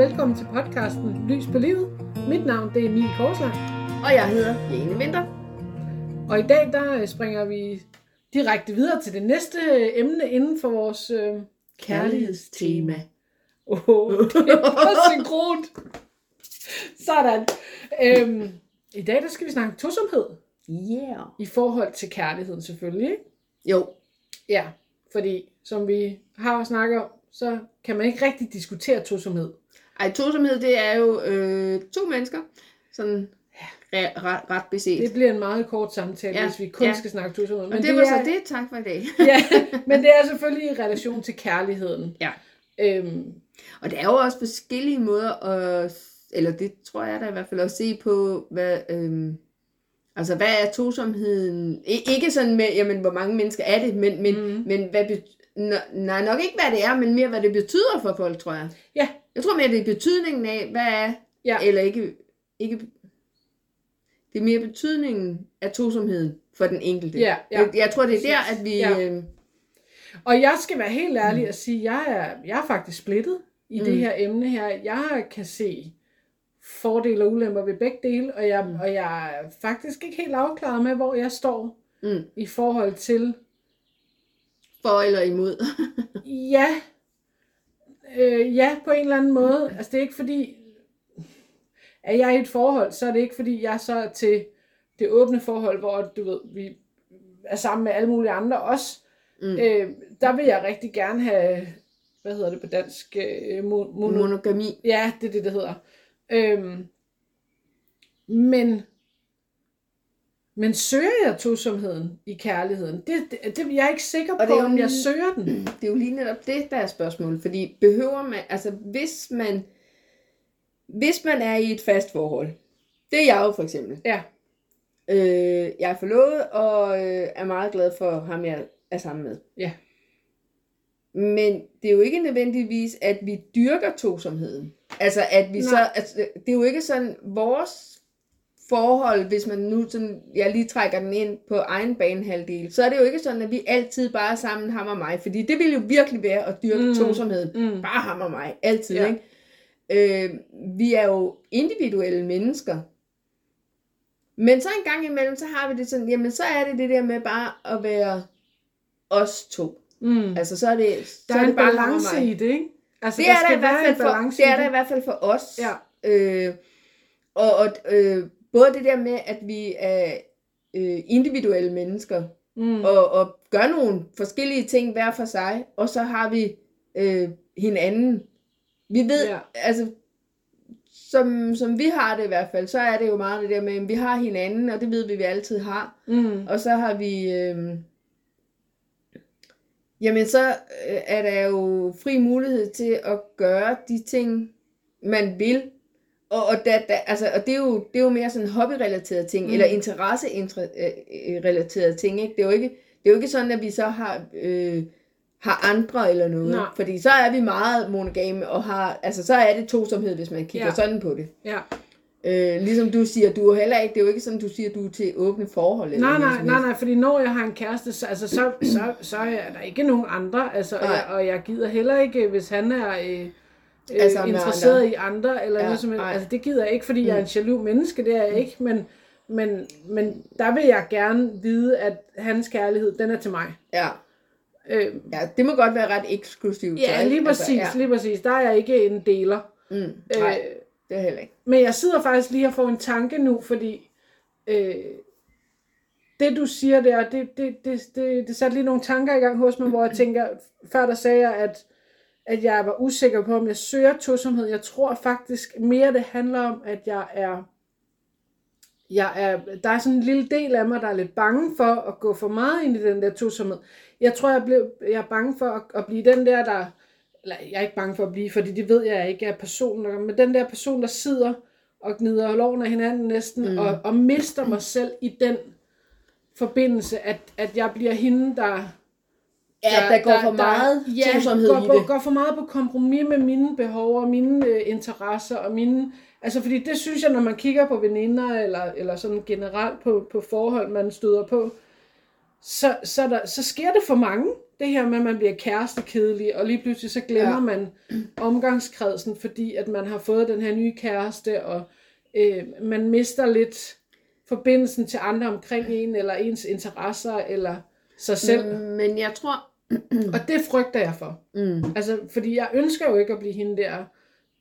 velkommen til podcasten Lys på livet. Mit navn det er Mie Korsland, Og jeg hedder Jane Vinter. og i dag der øh, springer vi direkte videre til det næste øh, emne inden for vores øh, kærlighedstema. Åh, oh, det er synkront. Sådan. Øhm, I dag der skal vi snakke tosomhed Yeah. i forhold til kærligheden selvfølgelig. Jo. Ja, fordi som vi har snakket om, så kan man ikke rigtig diskutere tosomhed. Ej, tosomhed, det er jo øh, to mennesker, sådan ret, ret, ret beset. Det bliver en meget kort samtale, ja, Ja, hvis vi kun ja. ja. skal snakke tosomhed. Men det, det var så det. Tak for i dag. ja, men det er selvfølgelig i relation til kærligheden. Ja. Øhm, Og der er jo også forskellige måder at, eller det tror jeg da i hvert fald, at se på, hvad, øhm, altså hvad er tosomheden? I, ikke sådan med, jamen hvor mange mennesker er det, men, men, mm. men hvad bet, n- nej, nok ikke hvad det er, men mere hvad det betyder for folk, tror jeg. Ja. Jeg tror mere, det er betydningen af, hvad er, Ja. eller ikke, ikke, det er mere betydningen af tosomheden for den enkelte. Ja, ja. Jeg, jeg tror, det er der, at vi, Ja. øhm, og jeg skal være helt ærlig og sige, at jeg er, jeg er faktisk splittet i mm. det Mm. her emne her. Jeg kan se fordele og ulemper ved begge dele, og jeg, mm. og jeg er faktisk ikke helt afklaret med, hvor jeg står mm, i forhold til, for eller imod. ja, øh, ja, på en eller anden måde. Altså det er ikke fordi, at jeg er i et forhold, så er det ikke fordi, jeg så er til det åbne forhold, hvor du ved, vi er sammen med alle mulige andre også. Mm. Øh, der vil jeg rigtig gerne have, hvad hedder det på dansk? Øh, mon- mono- Monogami. ja, det er det, det hedder. Øhm, men, men søger jeg tosomheden i kærligheden? Det, det, det jeg er ikke sikker på, om jeg søger den. Det er jo lige netop det, der er spørgsmålet. Fordi behøver man, altså hvis man, hvis man er i et fast forhold, det er jeg jo for eksempel. Ja. Øh, jeg er forlovet og øh, er meget glad for ham, jeg er sammen med. Ja. Men det er jo ikke nødvendigvis, at vi dyrker tosomheden. Altså at vi Nej. så, altså, det er jo ikke sådan vores forhold, hvis man nu sådan, jeg lige trækker den ind på egen banehalvdel, så er det jo ikke sådan, at vi altid bare er sammen, ham og mig. Fordi det ville jo virkelig være at dyrke Mm. tosomheden. Mm. Bare ham og mig, altid, Ja. ikke? Øh, vi er jo individuelle mennesker. Men så en gang imellem, så har vi det sådan, jamen så er det det der med bare at være os to. Mm. Altså så er det, så Der er er en det balance i det, ikke? Altså, Det der er der, skal i hvert fald for, det er der i hvert fald for os. Ja. Øh, og og øh, både det der med, at vi er øh, individuelle mennesker, Mm. og, og gør nogle forskellige ting hver for sig, og så har vi øh, hinanden. Vi ved, Ja. altså, som, som vi har det i hvert fald, så er det jo meget det der med, at vi har hinanden, og det ved vi, vi altid har. Mm. Og så har vi, øh, jamen så øh, er der jo fri mulighed til at gøre de ting, man vil. Og, og, da, da, altså, og det, er jo, det er jo mere sådan hobbyrelaterede ting, Mm. eller interesse-relaterede ting. Ikke? Det, er jo ikke, det er jo ikke sådan, at vi så har, øh, har andre eller noget. Nej. Fordi så er vi meget monogame, og har, altså, så er det tosomhed, hvis man kigger Ja. sådan på det. Ja. Øh, ligesom du siger, du er heller ikke, det er jo ikke sådan, du siger, du er til åbne forhold. Eller Nej, noget nej, nej, nej, fordi når jeg har en kæreste, så, altså, så, så, så er der ikke nogen andre, altså, og, Nej. jeg, og jeg gider heller ikke, hvis han er øh, Er øh, med interesseret andre. i andre, eller Ja, noget som. Altså, det gider jeg ikke, fordi jeg er en Mm. jaloux menneske, det er jeg ikke, men, men, men der vil jeg gerne vide, at hans kærlighed, den er til mig. Ja. Øh, ja, det må godt være ret eksklusivt. ja, lige præcis, Altså, lige præcis. Der er jeg ikke en deler. ja. Mm, nej, Øh, det er heller ikke. Men jeg sidder faktisk lige og får en tanke nu, fordi øh, det du siger der, det, det, det, det, det satte lige nogle tanker i gang hos mig, hvor jeg tænker, før der sagde jeg, at, at jeg var usikker på, om jeg søger tosomhed. Jeg tror faktisk mere, det handler om, at jeg er, jeg er, der er sådan en lille del af mig, der er lidt bange for at gå for meget ind i den der tosomhed. Jeg tror, jeg, blev, jeg er bange for at, at blive den der, der, eller jeg er ikke bange for at blive, fordi det ved jeg ikke er personen, men den der person, der sidder og gnider loven af hinanden næsten. Mm. og, og mister mig selv i den forbindelse, at, at jeg bliver hende, der... Ja, der, går for meget ja, tosomhed går, i går, det. går for meget på kompromis med mine behov og mine øh, interesser og mine... Altså, fordi det synes jeg, når man kigger på veninder, eller, eller sådan generelt på, på forhold, man støder på, så, så, der, så sker det for mange det her med, at man bliver kærestekedelig, og lige pludselig så glemmer ja. man omgangskredsen, fordi at man har fået den her nye kæreste, og øh, man mister lidt forbindelsen til andre omkring en, eller ens interesser, eller sig selv. Mm, Men jeg tror, Og det frygter jeg for. mm, Altså, fordi jeg ønsker jo ikke at blive hende der,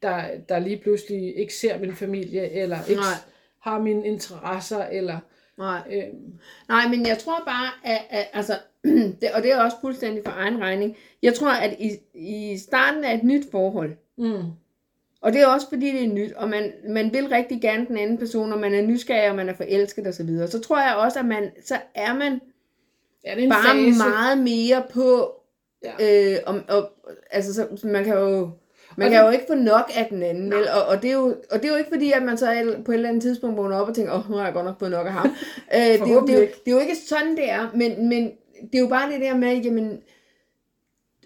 der, der lige pludselig ikke ser min familie, eller ikke Nej. har mine interesser, eller... nej. Øh, Nej, men jeg tror bare, at, at altså, det, og det er også fuldstændig for egen regning, jeg tror, at i, i starten af et nyt forhold, mm, og det er også fordi, det er nyt, og man, man vil rigtig gerne den anden person, og man er nysgerrig, og man er forelsket osv., så, videre. så tror jeg også, at man, så er man ja, det er en bare fase. meget mere på, Ja. øh, om, og, altså, så, man kan jo, man Og kan det- jo ikke få nok af den anden, vel? Og, og, det er jo, og det er jo ikke fordi, at man så på et eller andet tidspunkt vågner op og tænker, åh, oh, nu har jeg godt nok fået nok af ham. øh, det, er jo, det, er jo, det er jo ikke sådan, det er, men, men det er jo bare det der med, jamen,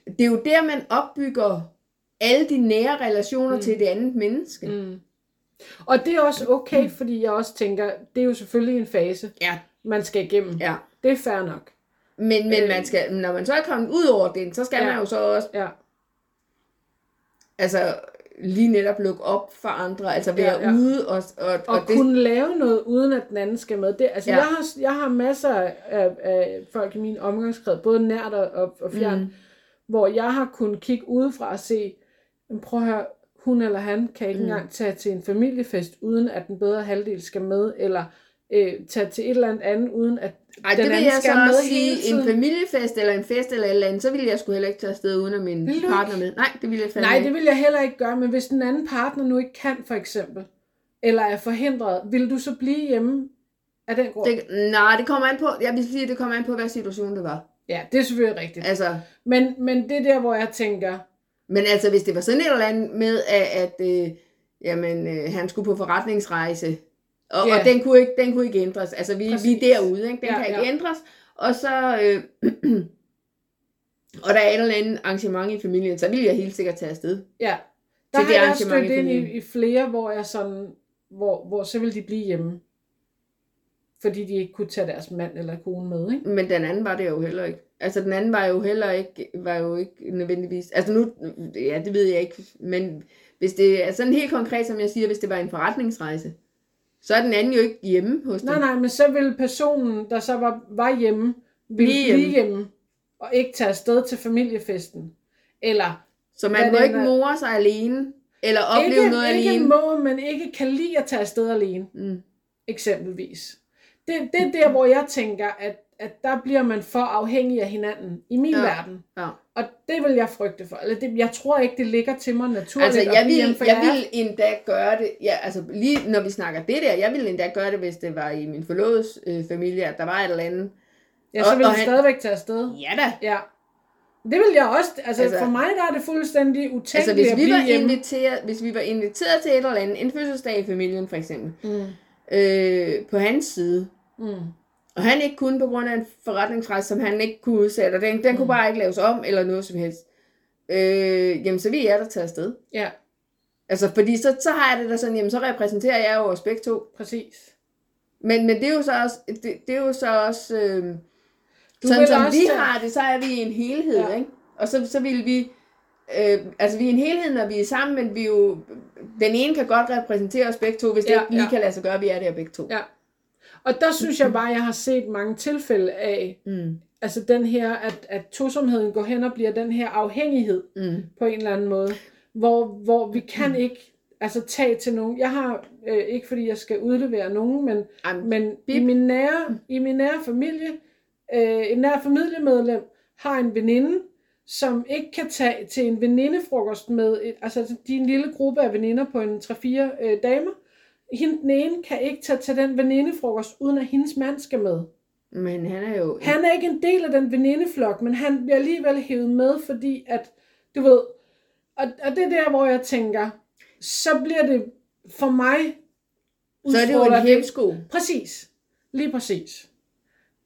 det er jo der, man opbygger alle de nære relationer mm. til det andet menneske. Mm. Mm. Og det er også okay, fordi jeg også tænker, det er jo selvfølgelig en fase, Ja, man skal igennem. ja. Det er fair nok. Men, men Øh. man skal, når man så er kommet ud over den, så skal Ja. man jo så også Ja. altså, lige netop lukke op for andre, altså være Ja, ja, ude og, og, Og, og og kunne lave noget, uden at den anden skal med. Det, altså, Ja. jeg, har, jeg har masser af, af folk i min omgangskreds, både nært og, og, fjern, mm. hvor jeg har kunnet kigge udefra og se, "Men prøv at høre, hun eller han kan ikke mm. engang tage til en familiefest, uden at den bedre halvdel skal med, eller øh, tage til et eller andet andet, uden at Ej, den det vil jeg skal så med også sige, en familiefest eller en fest eller et eller andet, så ville jeg sgu heller ikke tage afsted uden at min du partner med. Nej, det ville jeg fandme Nej, ikke. det vil jeg heller ikke gøre, men hvis den anden partner nu ikke kan, for eksempel, eller er forhindret, vil du så blive hjemme af den grund? Det... nej, det kommer an på, jeg vil sige, det kommer an på, hvad situation det var. Ja, det er selvfølgelig rigtigt. Altså, Men, men det er der, hvor jeg tænker, men altså, hvis det var sådan et eller andet med, at, at øh, jamen, øh, han skulle på forretningsrejse, og, Ja. og den, kunne ikke, den kunne ikke ændres. Altså, vi, vi er derude, ikke? den Ja, kan ikke ja. ændres. Og så, øh, og der er et eller andet arrangement i familien, så vil jeg helt sikkert tage afsted. ja, der Til har det jeg stødt ind i, i flere, hvor jeg sådan, hvor, hvor så vil de blive hjemme. Fordi de ikke kunne tage deres mand eller kone med, ikke? Men den anden var det jo heller ikke. Altså, den anden var jo heller ikke, var jo ikke nødvendigvis... Altså nu, ja, det ved jeg ikke, men hvis det er sådan helt konkret, som jeg siger, hvis det var en forretningsrejse, så er den anden jo ikke hjemme hos dem. Nej, nej, men så vil personen, der så var, var hjemme, ville Blive blive hjemme. hjemme, og ikke tage afsted til familiefesten. Eller Så man må ikke more sig alene, eller opleve ikke, noget ikke alene. må, men ikke kan lide at tage afsted alene, Mm. eksempelvis. Det, det er der, hvor jeg tænker, at, at der bliver man for afhængig af hinanden, i min Ja. verden. Ja. Og det vil jeg frygte for. Eller det, jeg tror ikke, det ligger til mig naturligt Altså, at jeg vil, for jeg er- vil endda gøre det, ja, altså lige når vi snakker det der, jeg ville endda gøre det, hvis det var i min forloves øh, familie, at der var et eller andet. Ja, så og- vil og jeg han- stadigvæk tage afsted. Ja da. Ja. Det vil jeg også. Altså, Altså- altså for mig der er det fuldstændig utænkeligt Altså, hvis at vi, blive var hjemme. inviteret, hvis vi var inviteret til et eller andet, en fødselsdag i familien for eksempel, Mm. øh, på hans side, Mm. Og han ikke kunne på grund af en forretningsrejse, som han ikke kunne udsætte, og den, den kunne bare ikke laves om, eller noget som helst, øh, jamen så vil jeg da tage afsted. Ja, Altså, fordi så, så har jeg det da sådan, jamen så repræsenterer jeg jo os begge to. præcis. Men, men det er jo så også, det, det er jo så også, øh, Du sådan som også vi tage- har det, så er vi en helhed, Ja. ikke? Og så, så vil vi, øh, altså vi er en helhed, når vi er sammen, men vi er jo, den ene kan godt repræsentere os begge to, hvis det Ja, ikke lige ja. kan lade sig gøre, vi er der begge to. Ja. Og der synes jeg bare, jeg har set mange tilfælde af, Mm, altså den her, at, at tosomheden går hen og bliver den her afhængighed mm, på en eller anden måde, hvor, hvor vi kan ikke altså tage til nogen. Jeg har, øh, ikke fordi jeg skal udlevere nogen, men, men i min nære, i min nære familie, øh, en nær familiemedlem har en veninde, som ikke kan tage til en venindefrokost med, et, altså de er en lille gruppe af veninder på en 3-4 øh, damer. Hende, den ene kan ikke tage til den venindefrokost, uden at hendes mand skal med. men han er jo... Han er ikke en del af den venindeflok, men han bliver alligevel hævet med, fordi at, du ved, og, og det er der, hvor jeg tænker, så bliver det for mig så er det jo en hemsko. Præcis. Lige præcis.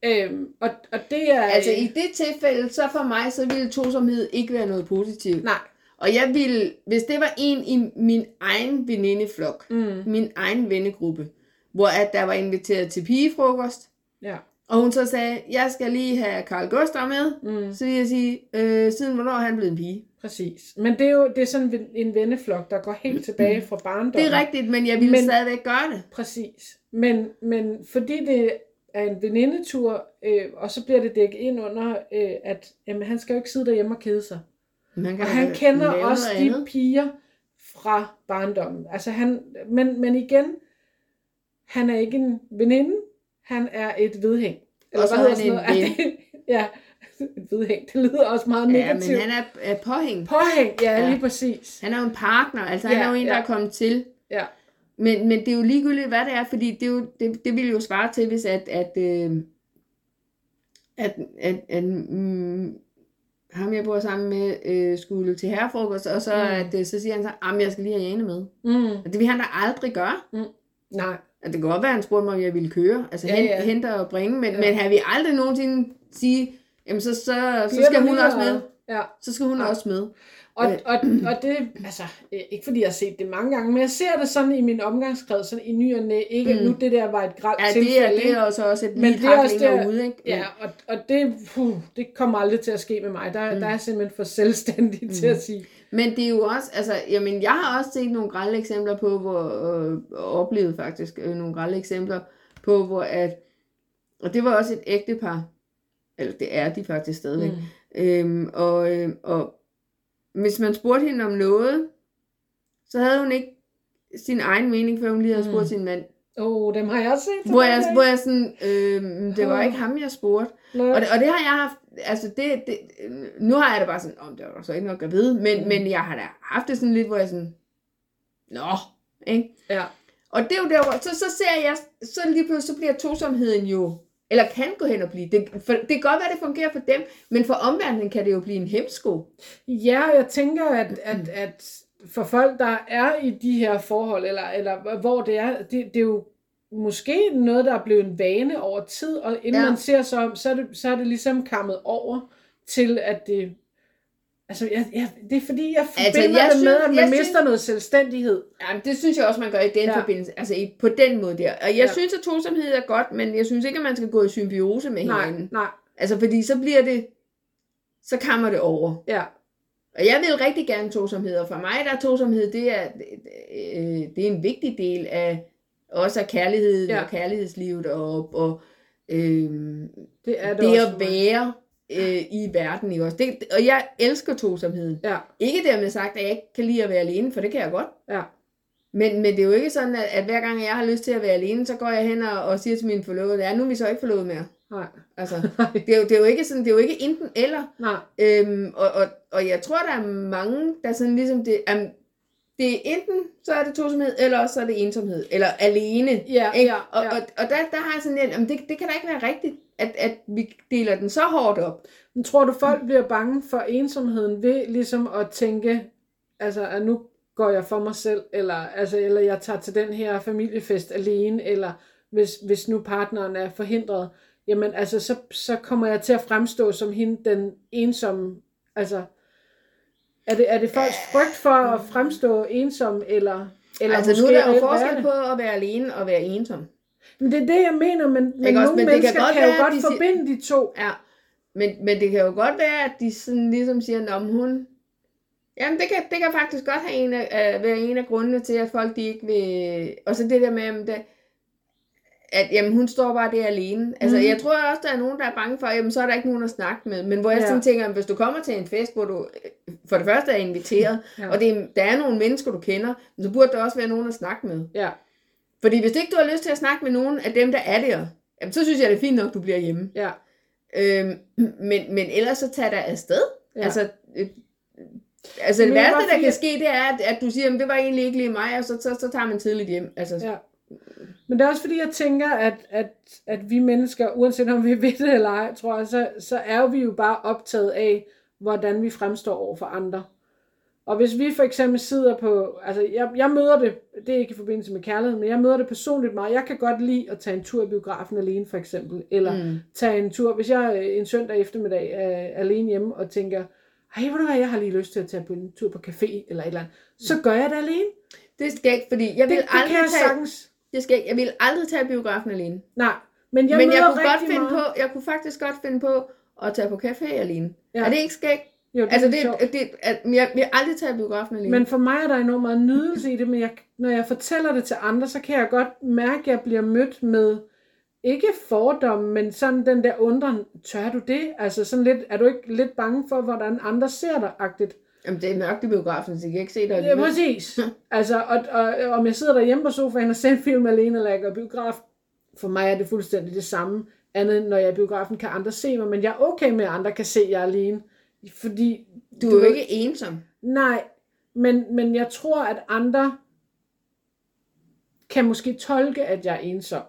Øhm, og, og det er... Altså i det tilfælde, så for mig, så ville tosomhed ikke være noget positivt. Nej. Og jeg ville, hvis det var en i min egen venindeflok, Mm, min egen vennegruppe, hvor at der var inviteret til pigefrokost, ja. Og hun så sagde, jeg skal lige have Karl Gustav med. Mm. Så vil jeg sige, øh, siden hvornår er han blevet en pige? Præcis. Men det er jo det er sådan en- en venneflok, der går helt tilbage fra barndommen. Det er rigtigt, men jeg ville men... stadigvæk gøre det. Præcis. Men, men fordi det er en venindetur, øh, og så bliver det dækket ind under, øh, at jamen, han skal jo ikke sidde derhjemme og kede sig. Man Og han kender også de andet. piger fra barndommen. Altså han, men, men igen, han er ikke en veninde, han er et vedhæng. Og så er hedder han sådan noget? Ja, et vedhæng. Det lyder også meget Ja, negativt. men han er, er påhæng. Påhæng, ja, Ja. lige præcis. Han er jo en partner, altså han Ja, er jo en, der ja. er kommet til. Ja. Men, men det er jo ligegyldigt, hvad det er, fordi det, er jo, det, det ville jo svare til, hvis at, at, øh, at, at, at mm, ham, jeg bor sammen med, øh, skulle til herrefrokost, og så, Mm. mm. at, øh, så siger han så, at jeg skal lige have Jane med. Mm. Og det vil han da aldrig gøre. Nej, At det kan godt være, at han spurgte mig, om jeg ville køre, altså Ja, ja, ja. hente og bringe, men, Ja. men han vil aldrig nogensinde sige, jamen så, så, så Bliver skal hun også med. Ja. Så skal hun Ja. også med. Og, Øh. og, og det, altså, øh, ikke fordi jeg har set det mange gange, men jeg ser det sådan i min omgangskreds, sådan i ny og næ. Ikke mm. Mm. nu det der var et gralt Ja, tilfælde. det er, det er også, også et Men det er også der- ude, ikke? Ja, og, og det, puh, det kommer aldrig til at ske med mig. Der, mm. Mm. der er jeg simpelthen for selvstændig mm. til at sige. Men det er jo også, altså, jamen, jeg har også set nogle grælde eksempler på, hvor, øh, oplevet faktisk øh, nogle grælde eksempler på, hvor at, og det var også et ægtepar, eller det er de faktisk stadigvæk, mm. øhm, og, øh, og hvis man spurgte hende om noget, så havde hun ikke sin egen mening, før hun lige havde spurgt Mm. mm. sin mand. Åh, oh, dem har jeg også set. Hvor jeg, hvor jeg sådan, øh, det var ikke ham, jeg spurgte. Og det, og det har jeg haft, altså det, det nu har jeg det bare sådan, om det var så ikke nok at vide, men, Mm. mm. men jeg har da haft det sådan lidt, hvor jeg sådan, nå, ikke? Ja. Og det er jo der, så, så ser jeg, så lige pludselig, så bliver tosomheden jo, eller kan gå hen og blive, det, for, det kan godt være, det fungerer for dem, men for omverdenen kan det jo blive en hemsko. Ja, jeg tænker, at, at, at for folk, der er i de her forhold, eller, eller hvor det er, det, det er jo måske noget, der er blevet en vane over tid, og inden ja. Man ser sig om, så er, det, så er det ligesom kammet over til, at det... Altså, jeg, jeg, det er fordi, jeg Altså, forbinder jeg det med, synes- at man jeg mister synes- noget selvstændighed. Jamen, det synes jeg også, man gør i den Ja. forbindelse, altså i, på den måde der. Og jeg Ja. synes, at tosomhed er godt, men jeg synes ikke, at man skal gå i symbiose med Nej, hinanden. nej, Altså, fordi så bliver det, så kammer det over. ja. Og jeg vil rigtig gerne tosomhed, og for mig der er tosomhed, det er, øh, det er en vigtig del af, også af kærligheden Ja. og kærlighedslivet, og, og øh, Det er det, det at for mig. Øh, i verden. Ikke også? Det, og jeg elsker tosomheden. Ja, Ikke dermed sagt, at jeg ikke kan lide at være alene, for det kan jeg godt. ja. Men, men det er jo ikke sådan, at, at hver gang jeg har lyst til at være alene, så går jeg hen og, og siger til min forlovede, ja, nu er vi så ikke forlovet mere. Nej, Altså, det er jo, det er jo ikke sådan, det er jo ikke enten eller. nej. Øhm, og, og, og jeg tror, der er mange, der sådan ligesom det, um, det er enten, så er det tosomhed, eller også så er det ensomhed, eller alene. Ja, ikke? ja, og, ja. og, og der, der har jeg sådan en, det, det kan da ikke være rigtigt, at, at vi deler den så hårdt op. Men tror du, folk bliver bange for ensomheden ved ligesom at tænke, altså, at nu går jeg for mig selv, eller, altså, eller jeg tager til den her familiefest alene, eller hvis, hvis nu partneren er forhindret, jamen altså, så, så kommer jeg til at fremstå som hende, den ensomme, altså, er det, er det folks frygt for at fremstå ensom, eller, eller altså nu er der jo forskel på at være alene og være ensom. Men det er det, jeg mener, men, men Ikke også? nogle Men det kan mennesker godt kan, jo være, at godt de siger- forbinde de to. Ja, men, men det kan jo godt være, at de sådan ligesom siger, om hun... Jamen, det kan, det kan faktisk godt have en af, uh, være en af grundene til, at folk de ikke vil... Og så det der med, jamen, det, at jamen, hun står bare der alene. Altså, Mhm. jeg tror også, der er nogen, der er bange for, jamen, så er der ikke nogen at snakke med. Men hvor jeg Ja. sådan tænker, jamen, hvis du kommer til en fest, hvor du øh, for det første er inviteret, Ja. og det, er- der er nogle mennesker, du kender, så burde der også være nogen at snakke med. Ja, Fordi hvis ikke du har lyst til at snakke med nogen af dem, der er der, jamen, så synes jeg, det er fint nok, du bliver hjemme. ja, Øhm, men, men ellers så tager der afsted. Ja. Altså, øh, altså det værste, der kan ske, det er, at, at du siger, at det var egentlig ikke lige mig, og så, så, så tager man tidligt hjem. Altså, Ja. Men det er også fordi, jeg tænker, at, at, at vi mennesker, uanset om vi ved det eller ej, tror jeg, så, så er vi jo bare optaget af, hvordan vi fremstår over for andre. Og hvis vi for eksempel sidder på, altså jeg, jeg møder det, det er ikke i forbindelse med kærlighed, men jeg møder det personligt meget. Jeg kan godt lide at tage en tur i biografen alene for eksempel, eller mm. Mm. tage en tur, hvis jeg øh, en søndag eftermiddag er alene hjemme og tænker, ej, ved du hvad, jeg har lige lyst til at tage på en tur på café eller et eller andet, så gør jeg det alene. Det skal jeg ikke, fordi jeg Det, vil det kan aldrig jeg tage, sagtens. det skal, jeg vil aldrig tage biografen alene. Nej, men jeg, Men jeg kunne, godt finde meget. på, jeg kunne faktisk godt finde på at tage på café alene. Ja. Er det ikke skægt? Jo, det Altså, er det, sjovt. det, det at, jeg vil aldrig tage i biografen alene. Men for mig er der enormt meget nydelse i det, men jeg, når jeg fortæller det til andre, så kan jeg godt mærke, at jeg bliver mødt med, ikke fordomme, men sådan den der undren, tør du det? Altså sådan lidt, er du ikke lidt bange for, hvordan andre ser dig, agtigt? Jamen, det er mørkt i biografen, så jeg kan ikke se dig Ja, præcis. Altså, og, og, og, om jeg sidder derhjemme på sofaen og ser en film alene, eller jeg går biograf, for mig er det fuldstændig det samme. Andet når jeg er i biografen, kan andre se mig, men jeg er okay med, at andre kan se, at jeg er alene. Fordi... Du er jo ikke ensom. Nej, men, men jeg tror, at andre kan måske tolke, at jeg er ensom.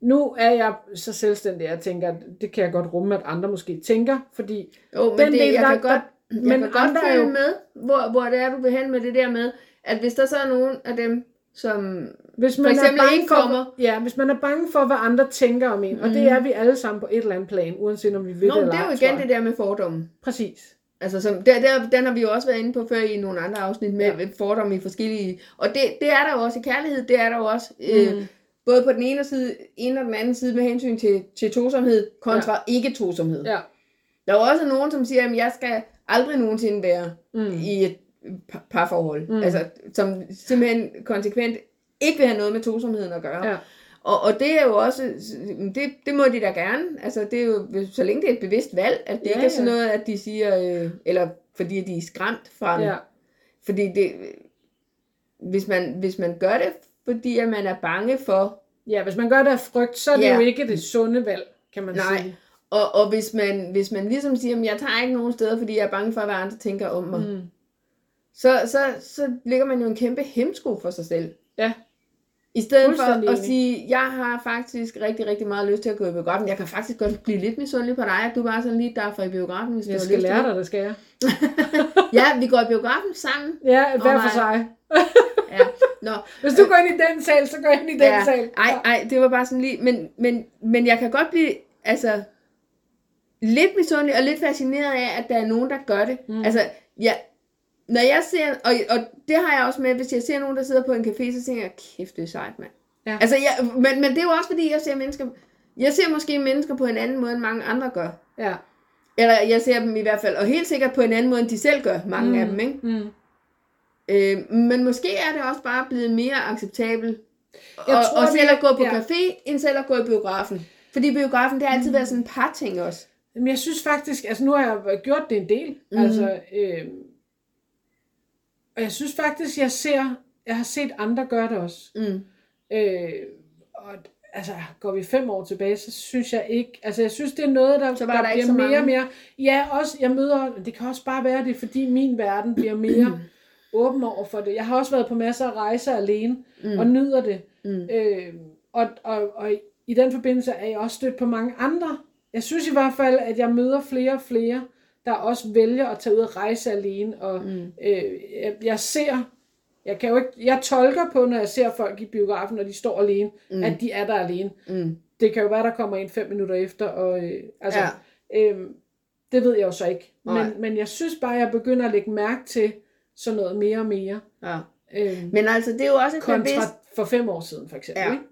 Nu er jeg så selvstændig, at jeg tænker, at det kan jeg godt rumme, at andre måske tænker, fordi Jo, men Den det, del, jeg der- kan godt, der- jeg men kan godt andre er følge jo- med, hvor, hvor det er, du vil hen med det der med, at hvis der så er nogen af dem, som... Hvis For man eksempel er bange ikke for, ja, hvis man er bange for, hvad andre tænker om en, og det er vi alle sammen på et eller andet plan, uanset om vi ved Nå, det eller det er ej, jo igen det der med fordomme. Præcis. Altså, som, der, der, den har vi jo også været inde på før i nogle andre afsnit med ja. fordomme i forskellige... Og det, det er der jo også i kærlighed, det er der jo også... Øh, Mm. både på den ene side, ene og den anden side med hensyn til, til tosomhed kontra ja. ikke-tosomhed. Ja. Der er jo også nogen, som siger, at jeg skal aldrig nogensinde være Mm. i et par- parforhold. Mm. Altså, som simpelthen konsekvent ikke vil have noget med tosomheden at gøre. Ja. Og, og det er jo også, det, det må de da gerne. Altså, det er jo, så længe det er et bevidst valg, at det Ja, ikke er sådan noget, at de siger, øh, eller fordi de er skræmt fra det. ja. Fordi det, hvis man, hvis man gør det, fordi at man er bange for, Ja, hvis man gør det af frygt, så er det Ja. jo ikke det sunde valg, kan man Nej. sige. og, og hvis, man, hvis man ligesom siger, at jeg tager ikke nogen steder, fordi jeg er bange for, hvad andre tænker om mig, Mm. Så, så, så ligger man jo en kæmpe hemsko for sig selv. Ja. I stedet for at sige, jeg har faktisk rigtig, rigtig meget lyst til at gå i biografen. Jeg kan faktisk godt blive lidt misundelig på dig, at du bare sådan lige derfor i biografen, hvis du Jeg har skal lyst lære til dig, det skal jeg. det. Ja, vi går i biografen sammen. Ja, hver nej. for sig. Ja. Nå, Hvis du går ind i den sal, så går jeg ind i den ja. sal. Ej, ej, det var bare sådan lige, men, men, men jeg kan godt blive, altså, lidt misundelig og lidt fascineret af, at der er nogen, der gør det. Mm. Altså, ja, når jeg ser, og, og det har jeg også med, hvis jeg ser nogen, der sidder på en café, så tænker jeg, kæft, det er sejt, mand. Ja. Altså, jeg, men, men det er jo også, fordi jeg ser mennesker, jeg ser måske mennesker på en anden måde, end mange andre gør. Ja. Eller jeg ser dem i hvert fald, og helt sikkert på en anden måde, end de selv gør, mange mm. af dem, ikke? Mm. Øh, men måske er det også bare blevet mere acceptabelt Jeg og, tror, og selv at gå på ja. café, end selv at gå i biografen. Fordi biografen, det har altid været sådan en par ting også. Jamen, jeg synes faktisk, altså nu har jeg gjort det en del, mm. altså, øh, og jeg synes faktisk, jeg ser, jeg har set andre gøre det også. Mm. Øh, og altså, går vi fem år tilbage, så synes jeg ikke, altså jeg synes, det er noget, der, Så var der, der bliver så mere og mere, ja, også, jeg møder, det kan også bare være det, er, fordi min verden bliver mere åben over for det. Jeg har også været på masser af rejser alene, mm. og nyder det. Mm. Øh, og, og, og i den forbindelse er jeg også stødt på mange andre. Jeg synes i hvert fald, at jeg møder flere og flere, der også vælger at tage ud og rejse alene. Og mm. øh, jeg, jeg ser, jeg kan jo ikke, jeg tolker på, når jeg ser folk i biografen, når de står alene, mm. at de er der alene. Mm. Det kan jo være, der kommer en fem minutter efter, og øh, altså, Ja. øh, det ved jeg jo så ikke. Nej. Men, men jeg synes bare, jeg begynder at lægge mærke til sådan noget mere og mere. Ja. Øh, Men altså, det er jo også et kontra bevidst... for fem år siden, for eksempel. Ja. Ikke?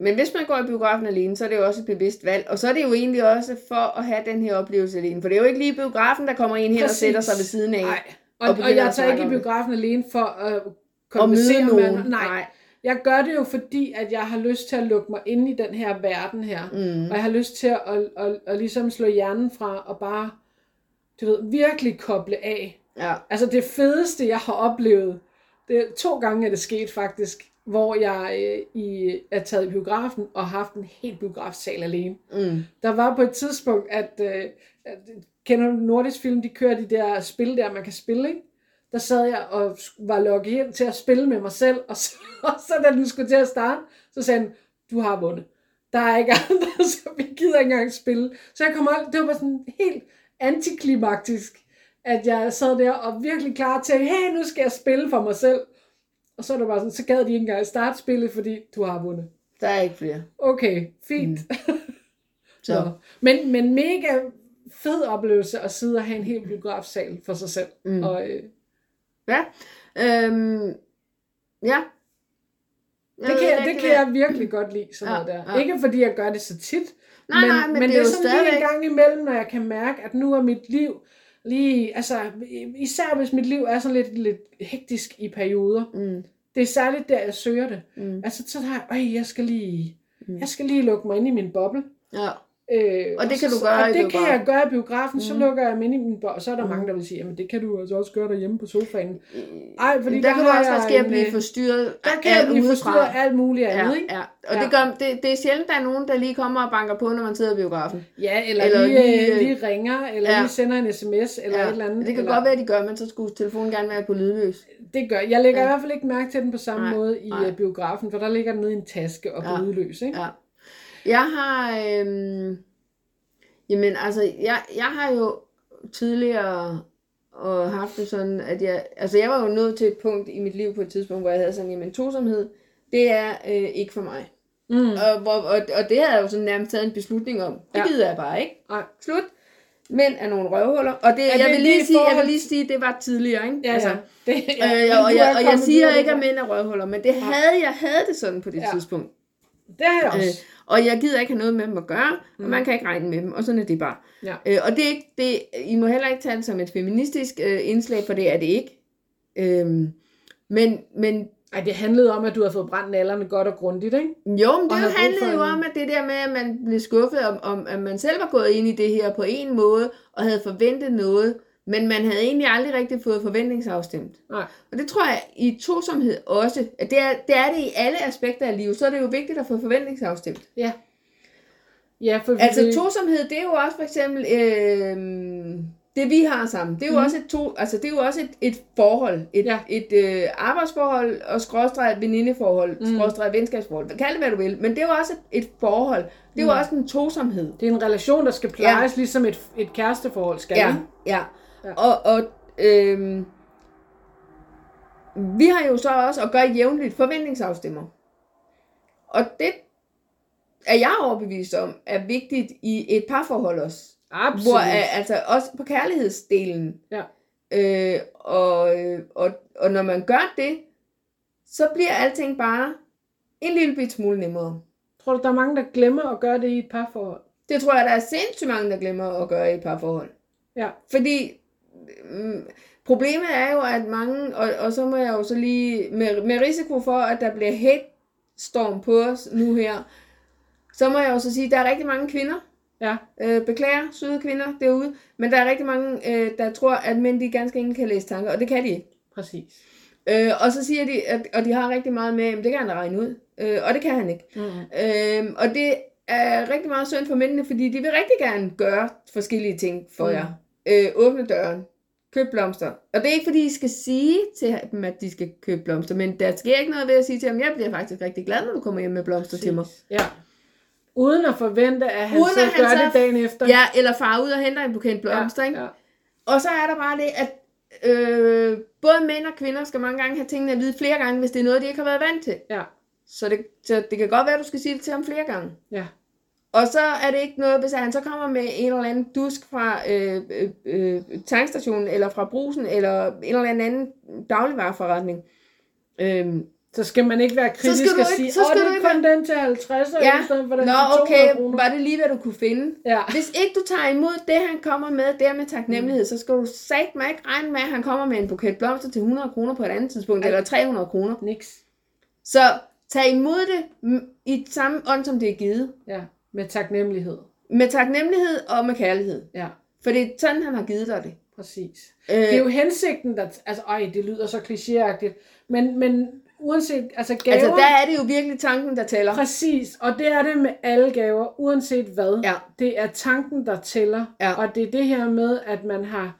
Men hvis man går i biografen alene, så er det jo også et bevidst valg. Og så er det jo egentlig også for at have den her oplevelse alene. For det er jo ikke lige biografen, der kommer ind her og Præcis. sætter sig ved siden af. Nej, og, og og, og jeg tager ikke i om det. biografen alene for at Og konversere med nogen. andre. Nej, jeg gør det jo fordi, at jeg har lyst til at lukke mig ind i den her verden her. Mm. Og jeg har lyst til at, at, at, at ligesom slå hjernen fra og bare, du ved, virkelig koble af. Ja. Altså det fedeste, jeg har oplevet, det, to gange er det sket faktisk, hvor jeg øh, i, er taget i biografen og har haft en helt biografsal alene. Mm. Der var på et tidspunkt, at, øh, at kender du nordisk film, de kører de der spil der, man kan spille, ikke? Der sad jeg og var logget ind til at spille med mig selv, og så, og så da den skulle til at starte, så sagde han, du har vundet. Der er ikke andre, så vi gider ikke engang spille. Så jeg kom aldrig, det var bare sådan helt antiklimaktisk, at jeg sad der og virkelig klar til, hey, nu skal jeg spille for mig selv. Og så er det bare sådan, så gad de ikke engang starte spillet, fordi du har vundet. Der er ikke flere. Okay, fint. Mm. Så. Men, men mega fed oplevelse at sidde og have en hel biografsal for sig selv. Mm. Og, øh, Ja. Øhm, ja. Jeg Det kan, jeg, det kan jeg virkelig godt lide, sådan Ja, noget der. ja. Ikke fordi jeg gør det så tit, Nej, men, nej, men, men det, det er sådan lige stadigvæk... en gang imellem, når jeg kan mærke, at nu er mit liv lige, altså især hvis mit liv er sådan lidt, lidt hektisk i perioder. Mm, Det er særligt der, jeg søger det. mm, Altså så har jeg, jeg skal lige, Mm. jeg skal lige lukke mig ind i min boble. ja. Øh, Og det kan så, du gøre og i det kan biografen. jeg gøre i biografen, så Mm. lukker jeg mig ind i min boble. Og så er der Mm. mange, der vil sige, jamen det kan du altså også gøre derhjemme på sofaen. Ej, fordi der, der kan du også at en, blive øh, forstyrret Der kan jeg blive udefra. forstyrret alt muligt andet, Ja, ikke? ja. Og Ja. Det, gør, det, det er sjældent, der er nogen, der lige kommer og banker på, når man sidder i biografen. Ja, eller, Eller lige, lige, lige, øh, lige ringer, eller ja. lige sender en sms, eller et eller andet. Det kan eller, godt være, at de gør, men så skulle telefonen gerne være på lydløs. Det gør Jeg lægger Ja. i hvert fald ikke mærke til den på samme Nej, måde i nej. øh, biografen, for der ligger den nede i en taske og på Ja. lydløs, ikke? Ja. Jeg har, øhm, jamen altså, jeg, jeg har jo tidligere og haft det sådan, at jeg, altså jeg var jo nået til et punkt i mit liv på et tidspunkt, hvor jeg havde sådan, jamen tosomhed, det er øh, ikke for mig. Mm. Og, hvor, og, og det havde jeg jo sådan nærmest taget en beslutning om. Det Ja. ja. gider jeg bare ikke. Nej. Slut. Mænd er nogle røvhuller. Og det, jeg, det vil lige sige, jeg vil lige sige, det var tidligere, ikke? Ja, altså, ja. Det, Øh, men og, du jeg, og jeg siger ikke, at mænd er røvhuller, men det havde jeg havde det sådan på det Ja. tidspunkt. det. Det har jeg også. Øh, og jeg gider ikke have noget med dem at gøre, Mm. og man kan ikke regne med dem, og sådan er det bare. Ja. Øh, og det er ikke, det, I må heller ikke tage det som et feministisk øh, indslag, for det er det ikke. Øhm, men, men Ej, det handlede om, at du har fået brændt nallerne godt og grundigt, ikke? jo, men det handlede jo en- om, at det der med, at man blev skuffet om, om, at man selv var gået ind i det her på en måde, og havde forventet noget, men man havde egentlig aldrig rigtig fået forventningsafstemt. Nej. Og det tror jeg i tosomhed også, at det er, det er det i alle aspekter af livet, så er det jo vigtigt at få forventningsafstemt. Ja. Ja, for Altså det, tosomhed, det er jo også for eksempel øh, det vi har sammen. Det er jo Mhm. mm. også et to, altså det er jo også et, et forhold, et, Ja. et øh, arbejdsforhold og skråstreg venindeforhold, Mm. mm. skråstreg venskabsforhold. Kald det hvad du vil, men det er jo også et, et forhold. Det er jo Mm. også en tosomhed. det er en relation, der skal plejes, ja. ligesom et, et kæresteforhold skal. Ja, ikke? ja. Ja. Og, og øh, vi har jo så også at gøre jævnligt forventningsafstemmer. Og det er jeg overbevist om, er vigtigt i et parforhold også. Absolut. Hvor, øh, altså også på kærlighedsdelen. Ja. Øh, og, øh, og, og når man gør det, så bliver alting bare en lille bit smule nemmere. Tror du, der er mange, der glemmer at gøre det i et parforhold? Det tror jeg, der er sindssygt mange, der glemmer at gøre i et parforhold. Ja. Fordi problemet er jo, at mange, og, og så må jeg jo så lige, med, med risiko for, at der bliver hate storm på os nu her, så må jeg jo så sige, at der er rigtig mange kvinder, Ja. øh, beklager, søde kvinder derude, men der er rigtig mange, øh, der tror, at mænd de ganske enkelt kan læse tanker, og det kan de ikke. Præcis. Øh, og så siger de, at, og de har rigtig meget med, at det kan han regne ud, øh, og det kan han ikke. Mm. Øh, og det er rigtig meget synd for mændene, fordi de vil rigtig gerne gøre forskellige ting for Mm. mm. jer. Øh, åbne døren. Køb blomster. Og det er ikke fordi, I skal sige til dem, at de skal købe blomster, men der sker ikke noget ved at sige til dem, jeg bliver faktisk rigtig glad, når du kommer hjem med blomster til mig. Ja. Uden at forvente, at han Uden så at han gør så- det dagen efter. Ja, eller far ud og henter en buket blomster, ja, ikke? ja. Og så er der bare det, at øh, både mænd og kvinder skal mange gange have tingene at vide flere gange, hvis det er noget, de ikke har været vant til. Ja. Så det, så det kan godt være, at du skal sige det til ham flere gange. Ja. Og så er det ikke noget, hvis han så kommer med en eller anden dusk fra øh, øh, øh, tankstationen, eller fra brusen, eller en eller anden dagligvarerforretning. Øhm, Så skal man ikke være kritisk skal du og sige, så åh, skal det du er ikke kun den til 50, ja. I stedet for den Nå, til 200 okay, kroner. var det lige, hvad du kunne finde? Ja. Hvis ikke du tager imod det, han kommer med, der med taknemmelighed, så skal du sagt mig ikke regne med, at han kommer med en buket blomster til 100 kroner på et andet tidspunkt, Ej. eller 300 kroner. Niks. Så tag imod det mm, i samme ånd, som det er givet. Ja, med taknemmelighed. Med taknemmelighed og med kærlighed. Ja, For det er sådan, han har givet dig det. præcis. Øh, Det er jo hensigten, der... Altså, ej, det lyder så klichéagtigt. Men, men uanset... Altså, gaver... altså, der er det jo virkelig tanken, der tæller. Præcis, og det er det med alle gaver, uanset hvad. Ja. Det er tanken, der tæller. Ja. Og det er det her med, at man har,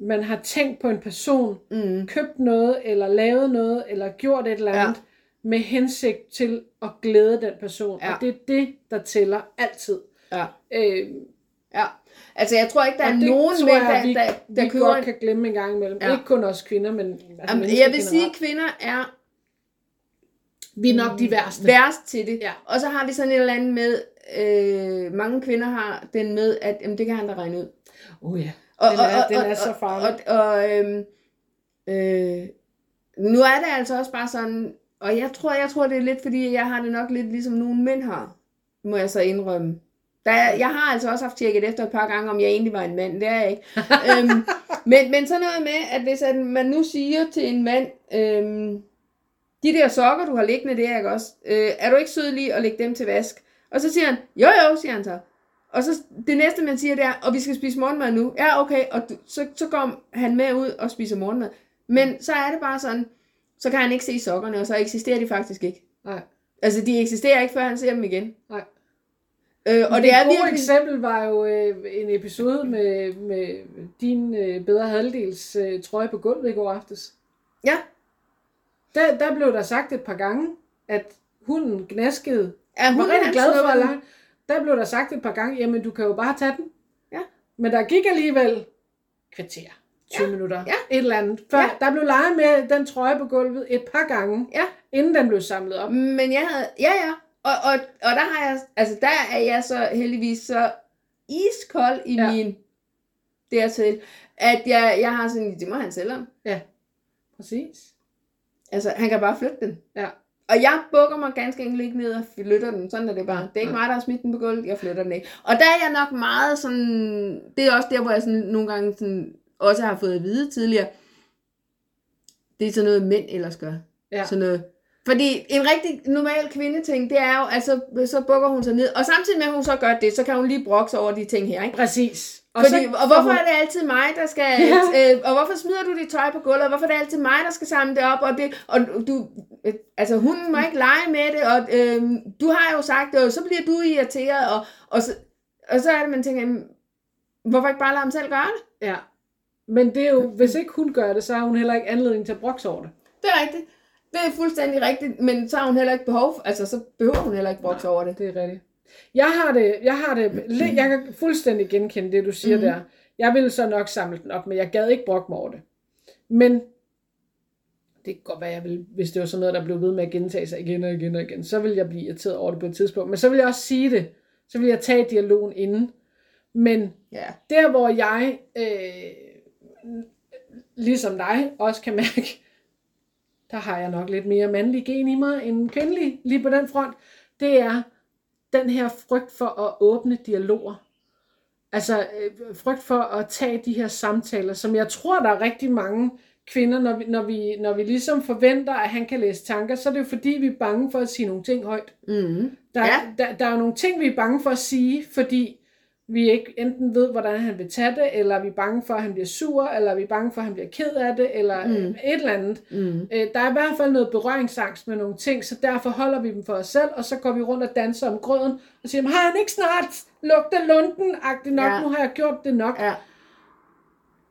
man har tænkt på en person, Mm. købt noget, eller lavet noget, eller gjort et eller Ja. Med hensigt til at glæde den person. Ja. Og det er det, der tæller altid. Ja. Øh, ja. Altså, jeg tror ikke, der og er det nogen tror mænd, der, vi, der, der vi køber godt kan glemme en gang imellem. Ja. Ikke kun os kvinder, men altså Jamen, jeg vil sige, at kvinder er vi er nok de værste. værst til det. Ja. Og så har vi sådan et eller andet med, øh, mange kvinder har den med, at jamen, det kan han da regne ud. Oh ja, Og, den er, den er så farlig. Og, og, og øhm, øh, nu er det altså også bare sådan, og jeg tror, jeg tror, det er lidt, fordi jeg har det nok lidt ligesom nogle mænd har, må jeg så indrømme. Der, jeg har altså også haft tjekket efter et par gange, om jeg egentlig var en mand. Det er jeg ikke. øhm, men, men sådan noget med, at hvis at man nu siger til en mand, øhm, de der sokker, du har liggende der, ikke også? Øh, er du ikke sød lige at lægge dem til vask? Og så siger han, jo jo, siger han så. Og så det næste, man siger, det er, og vi skal spise morgenmad nu. Ja, okay. Og du, så, så går han med ud og spiser morgenmad. Men så er det bare sådan, så kan han ikke se sokkerne, og så eksisterer de faktisk ikke. Nej. Altså, de eksisterer ikke, før han ser dem igen. Nej. Øh, og Og det det er et virkelig... eksempel var jo øh, en episode med, med din øh, bedre halvdels øh, trøje på gulvet i går aftes. Ja, Der, der blev der sagt et par gange, at hunden gnaskede. er hun var rigtig glad for at lege. Der blev der sagt et par gange, jamen du kan jo bare tage den. Ja. Men der gik alligevel kvarter, 20 ja. minutter, Ja. et eller andet. Før Ja. der blev leget med den trøje på gulvet et par gange, Ja. inden den blev samlet op. Men jeg havde, ja ja, og, og, og der har jeg, altså der er jeg så heldigvis så iskold i Ja. ja. min dertil, at jeg, jeg har sådan, det må han selv om. Præcis. Altså, han kan bare flytte den. Ja. Og jeg bukker mig ganske enkelt ikke ned og flytter den. Sådan er det bare. Det er ikke mig, der har smidt den på gulvet. Jeg flytter den ikke. Og der er jeg nok meget sådan... Det er også der, hvor jeg sådan, nogle gange sådan, også har fået at vide tidligere. Det er sådan noget, mænd ellers gør. Ja. Sådan noget. Fordi en rigtig normal kvindeting, det er jo, altså, så bukker hun sig ned. Og samtidig med, at hun så gør det, så kan hun lige brokke sig over de ting her, ikke? Præcis. Og, Fordi, så og hvorfor hun- er det altid mig, der skal... Ja. Øh, og hvorfor smider du dit tøj på gulvet? Og hvorfor er det altid mig, der skal samle det op? Og, det, og du... Øh, altså, hun må ikke lege med det, og øh, du har jo sagt det, og så bliver du irriteret, og, og, så, og så er det, man tænker, hvorfor ikke bare lade ham selv gøre det? Ja. Men det er jo, hvis ikke hun gør det, så har hun heller ikke anledning til at brokse over det. Det er rigtigt. Det er fuldstændig rigtigt, men så har hun heller ikke behov altså så behøver hun heller ikke brokse over det. Det er rigtigt. Jeg har det, jeg har det, jeg kan fuldstændig genkende det, du siger mm-hmm. der. Jeg ville så nok samle den op, men jeg gad ikke brokke mig over det. Men det kan godt være, jeg ville, hvis det var sådan noget, der blev ved med at gentage sig igen og igen og igen, så ville jeg blive irriteret over det på et tidspunkt. Men så vil jeg også sige det. Så vil jeg tage dialogen inden. Men Ja. der, hvor jeg, øh, ligesom dig, også kan mærke, der har jeg nok lidt mere mandlig gen i mig end kvindelig, lige på den front, det er den her frygt for at åbne dialoger. Altså øh, frygt for at tage de her samtaler, som jeg tror, der er rigtig mange kvinder, når vi, når vi, når vi ligesom forventer, at han kan læse tanker, så er det jo fordi, vi er bange for at sige nogle ting højt. Mm-hmm. Der, ja. der, der er jo nogle ting, vi er bange for at sige, fordi vi ikke enten ved, hvordan han vil tage det, eller vi er bange for, at han bliver sur, eller vi er bange for, at han bliver ked af det, eller Mm. et eller andet. Mm. Øh, der er i hvert fald noget berøringsangst med nogle ting, så derfor holder vi dem for os selv, og så går vi rundt og danser om grøden, og siger, har han ikke snart lugtet lunden-agtigt nok, Ja. ja. nu har jeg gjort det nok. Ja.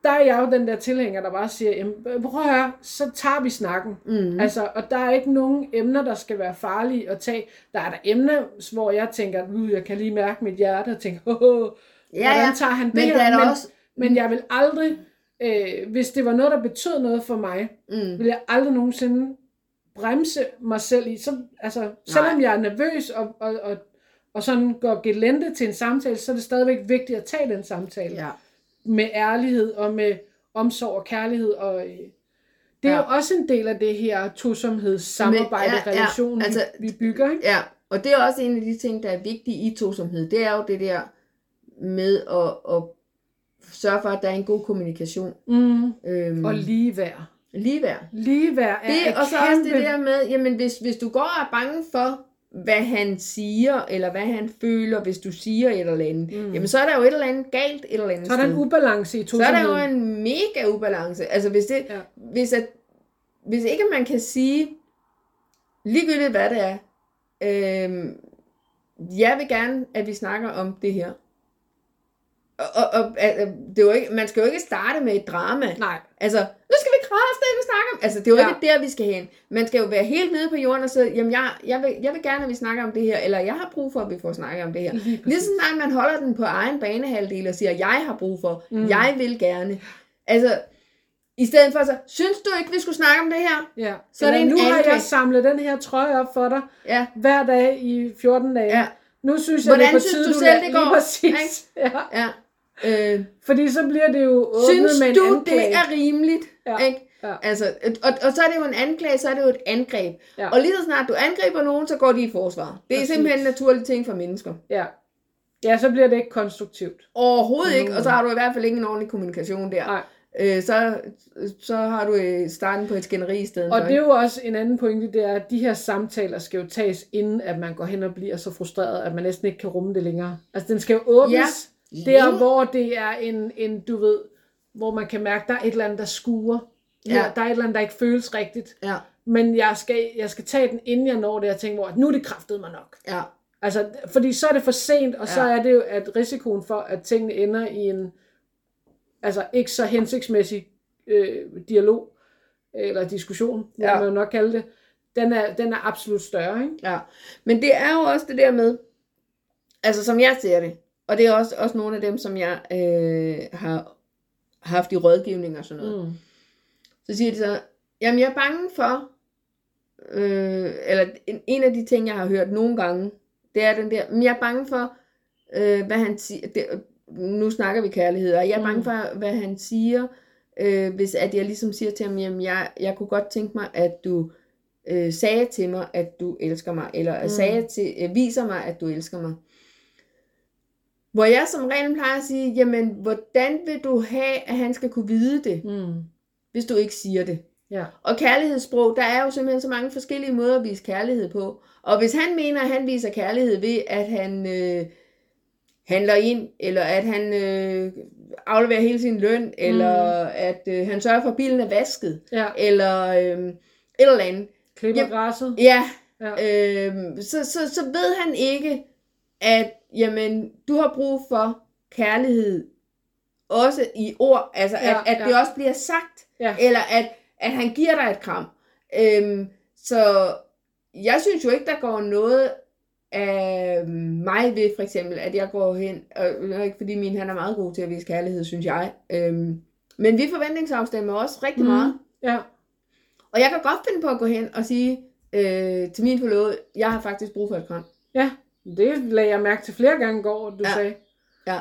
Der er jeg jo den der tilhænger, der bare siger, jamen, prøv at høre, så tager vi snakken. Mm. Altså, og der er ikke nogen emner, der skal være farlige at tage. Der er der emner, hvor jeg tænker, uh, jeg kan lige mærke mit hjerte, og tænker, oh, Ja, hvordan ja. tager han det Men her? er men, også... men jeg vil aldrig, øh, hvis det var noget, der betød noget for mig, Mm. vil jeg aldrig nogensinde bremse mig selv i. Så, altså, selvom jeg er nervøs og, og, og, og sådan går gelente til en samtale, så er det stadigvæk vigtigt at tage den samtale Ja. Med ærlighed og med omsorg og kærlighed. Og, øh, det er Ja. jo også en del af det her tosomheds samarbejde, ja, ja, relation, altså- vi, bygger. Ikke? Ja, og det er også en af de ting, der er vigtige i tosomhed. Det er jo det der med at, at sørge for, at der er en god kommunikation. Mm. Øhm, Og ligeværd. ligeværd. Ligeværd er Det, et og så også det der med, jamen hvis, hvis du går og er bange for, hvad han siger, eller hvad han føler, hvis du siger et eller andet, mm. jamen så er der jo et eller andet galt et eller andet Så er der en ubalance i så er der jo en mega ubalance. Altså hvis, det, Ja. hvis, at, hvis ikke man kan sige, ligegyldigt hvad det er, øhm, jeg vil gerne, at vi snakker om det her. Og, og, og at- det er jo ikke, man skal jo ikke starte med et drama. Nej, Altså, nu skal kraftedeme snakke om... Altså, det er jo Ja. ikke der, vi skal hen. Man skal jo være helt nede på jorden og sige, jamen, jeg, jeg, vil, jeg vil gerne, at vi snakker om det her, eller jeg har brug for, at vi får snakket om det her. Lige præcis. Lige så snart man holder den på egen banehalvdel og siger, jeg har brug for, Mm. jeg vil gerne. Altså, i stedet for så, synes du ikke, vi skulle snakke om det her? ja. Så er det Eller, en nu har jeg samlet den her trøje op for dig, Ja, hver dag i 14 dage. Ja. Nu synes jeg, Hvordan det er på synes tide, du selv, det går? Lige præcis. Ja. ja. Øh, Fordi så bliver det jo åbnet synes med en du, anklage. det er rimeligt? Ja. Ikke? Ja. Altså, og, og så er det jo en anklage, så er det jo et angreb. Ja. Og lige så snart du angriber nogen, så går de i forsvar. Det er Præcis. simpelthen en naturlig ting for mennesker. Ja. Ja, så bliver det ikke konstruktivt. Overhovedet ikke, Mm. og så har du i hvert fald ikke en ordentlig kommunikation der. Nej. Øh, så, så har du øh, starten på et skænderi i stedet Og for. det er jo også en anden pointe, det er, at de her samtaler skal jo tages, inden at man går hen og bliver så frustreret, at man næsten ikke kan rumme det længere. Altså, den skal jo åbnes Ja. Der, hvor det er en, en, du ved, hvor man kan mærke, der er et eller andet, der skuer. Ja. Ja. Der er et eller andet, der ikke føles rigtigt. Ja, Men jeg skal, jeg skal tage den, inden jeg når det, og tænke, hvor, at nu er det kraftet mig nok. ja, Altså, fordi så er det for sent, og så Ja. er det jo, at risikoen for, at tingene ender i en altså ikke så hensigtsmæssig øh, dialog, eller diskussion. Ja. må man jo nok kalde det, den er, den er absolut større, ikke? ja. Men det er jo også det der med, altså som jeg ser det, og det er også, også nogle af dem, som jeg øh, har haft i rådgivning og sådan noget. Mm. Så siger de så, jamen jeg er bange for, øh, eller en, en af de ting, jeg har hørt nogle gange, det er den der, men jeg er bange for, øh, hvad han siger, det, nu snakker vi kærlighed, og jeg er bange Mm. for, hvad han siger, øh, hvis at jeg ligesom siger til ham, jamen jeg, jeg kunne godt tænke mig, at du øh, sagde til mig, at du elsker mig, eller mm. sagde til, øh, viser mig, at du elsker mig. Hvor jeg som regel plejer at sige, jamen hvordan vil du have, at han skal kunne vide det, Mm. hvis du ikke siger det? Ja. Og kærlighedssprog, der er jo simpelthen så mange forskellige måder at vise kærlighed på. Og hvis han mener, at han viser kærlighed ved, at han øh, handler ind, eller at han øh, afleverer hele sin løn, eller at øh, han sørger for, at bilen er vasket, Ja. eller øh, et eller andet. Klipper græsset. Ja, Ja. øh, så, så, så ved han ikke, at jamen, du har brug for kærlighed, også i ord, altså Ja, at, at ja. det også bliver sagt, Ja. eller at, at han giver dig et kram. Øhm, så jeg synes jo ikke, der går noget af mig ved, for eksempel, at jeg går hen, og ikke fordi min han er meget god til at vise kærlighed, synes jeg. Øhm, men vi forventningsafstemmer også rigtig Mhm. meget. Ja. Og jeg kan godt finde på at gå hen og sige øh, til min forlovede, jeg har faktisk brug for et kram. Ja. Det lagde jeg mærke til flere gange i går, du Ja. sagde. Ja.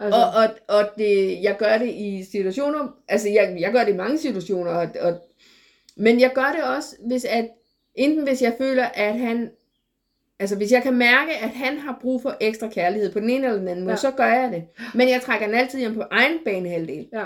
Altså, Og, og, og det, jeg gør det i situationer, altså jeg, jeg gør det i mange situationer, og, og, men jeg gør det også, hvis at, enten hvis jeg føler, at han, altså hvis jeg kan mærke, at han har brug for ekstra kærlighed på den ene eller den anden måde, Ja. så gør jeg det. Men jeg trækker den altid hjem på egen banehalvdel, ja.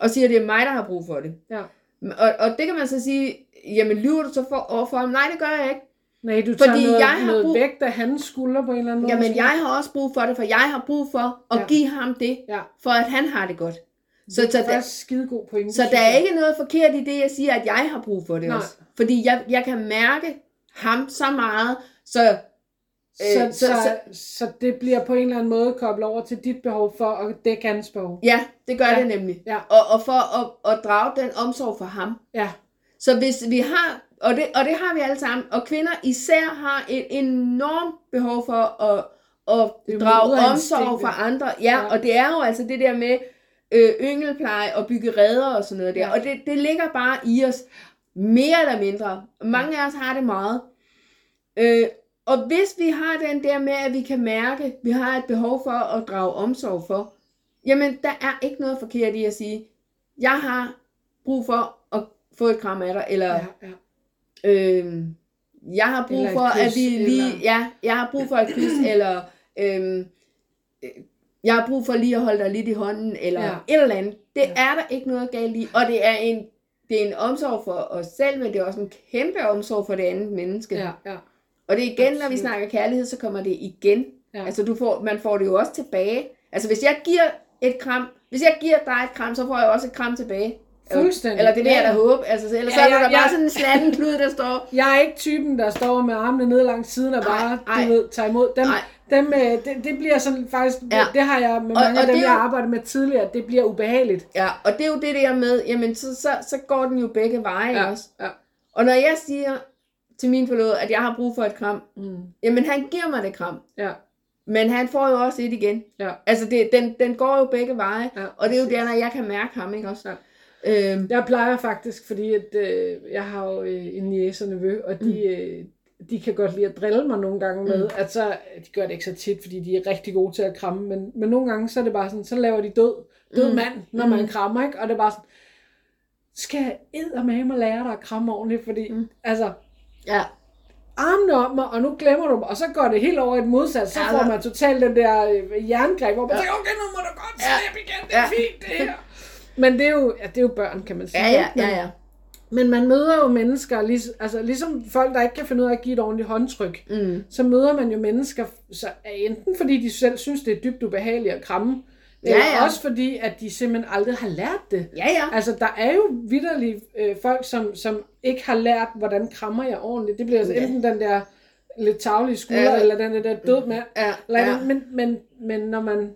og siger, at det er mig, der har brug for det. Ja. Og, og det kan man så sige, jamen lyver du så for, overfor ham? Nej, det gør jeg ikke. Nej, du tager Fordi noget, jeg har noget brug- vægt af hans skulder på en eller anden måde. Jamen jeg har også brug for det, for jeg har brug for at Ja. give ham det, Ja. for at han har det godt. Så, det så, er der, faktisk skide god pointe. så der er ikke noget forkert i det, jeg siger, at jeg har brug for det Nej. også. Fordi jeg, jeg kan mærke ham så meget, så, Så, øh, så, så, så, så, så det bliver på en eller anden måde koblet over til dit behov for at dække hans behov. ja, det gør ja. det nemlig. Ja. Og, og for at, at drage den omsorg for ham. Ja. Så hvis vi har, og det, og det har vi alle sammen, og kvinder især har et enormt behov for at, at drage omsorg for andre. Ja, Ja. og det er jo altså det der med øh, yngelpleje og bygge redder og sådan noget der. Ja. Og det, det ligger bare i os, mere eller mindre. Mange af os har det meget. Øh, og hvis vi har den der med, at vi kan mærke, at vi har et behov for at drage omsorg for, jamen der er ikke noget forkert i at sige, jeg har brug for at få et kram af dig, eller Ja, ja. Øhm, jeg har brug Eller for, at kys, vi lige, eller- ja, jeg har brug for et kys, eller øhm, øh, jeg har brug for lige at holde dig lidt i hånden, eller Ja. et eller andet. Det Ja. er der ikke noget galt i, og det er en, det er en omsorg for os selv, men det er også en kæmpe omsorg for det andet menneske. ja, ja. Og det er igen, når vi Absolut. snakker kærlighed, så kommer det igen. Ja. Altså du får, man får det jo også tilbage. Altså hvis jeg giver et kram, hvis jeg giver dig et kram, så får jeg også et kram tilbage. Fuldstændig. Eller det vil Ja, jeg da ja. håbe. Altså, ellers Ja, ja, så er ja, der bare sådan en slatten klud, der står, Jeg er ikke typen, der står med armene ned langs siden og bare, Ej, ej. du ved, tager imod. Dem, Nej. dem, øh, det, det bliver sådan faktisk, det, Ja. det har jeg med Og- mange og af dem, det er jeg jo- arbejder med tidligere, det bliver ubehageligt. Ja, og det er jo det der med, jamen så, så, så går den jo begge veje Ja, også. ja. Og når jeg siger til min forlovede, at jeg har brug for et kram, Mm. jamen han giver mig det kram. Ja, Men han får jo også et igen. ja. Altså det, den, den går jo begge veje. Ja, og det er jo der, når jeg kan mærke ham, ikke også? Ja. Øhm, Jeg plejer faktisk, fordi at, øh, jeg har jo øh, en niece og nevø, og de, øh, de kan godt lide at drille mig nogle gange med, Mm. at så, de gør det ikke så tit, fordi de er rigtig gode til at kramme, men, men nogle gange, så er det bare sådan, så laver de død, død Mm. mand, når man Mm. krammer, ikke? Og det er bare sådan, skal jeg eddermame og lære dig at kramme ordentligt, fordi, mm. altså, Ja. armene om mig, og nu glemmer du mig, og så går det helt over i et modsat, så Ja, får man totalt den der øh, jerngreb, hvor man Ja. tænker, okay, nu må du godt Ja. slippe igen, det er Ja. fint, det her. Men det er jo, ja, det er jo børn, kan man sige. Ja, ja, ja, ja. Men man møder jo mennesker, lig, altså ligesom folk, der ikke kan finde ud af at give et ordentligt håndtryk, Mm. så møder man jo mennesker, så enten fordi de selv synes, det er dybt ubehageligt at kramme, Ja, eller ja. også fordi, at de simpelthen aldrig har lært det. Ja, ja. Altså, der er jo vidderlige øh, folk, som, som ikke har lært, hvordan krammer jeg ordentligt. Det bliver altså Ja. enten den der lidt tavlige skulder, Ja. eller den der død. Ja, Eller ja. ja. men, men, men når man...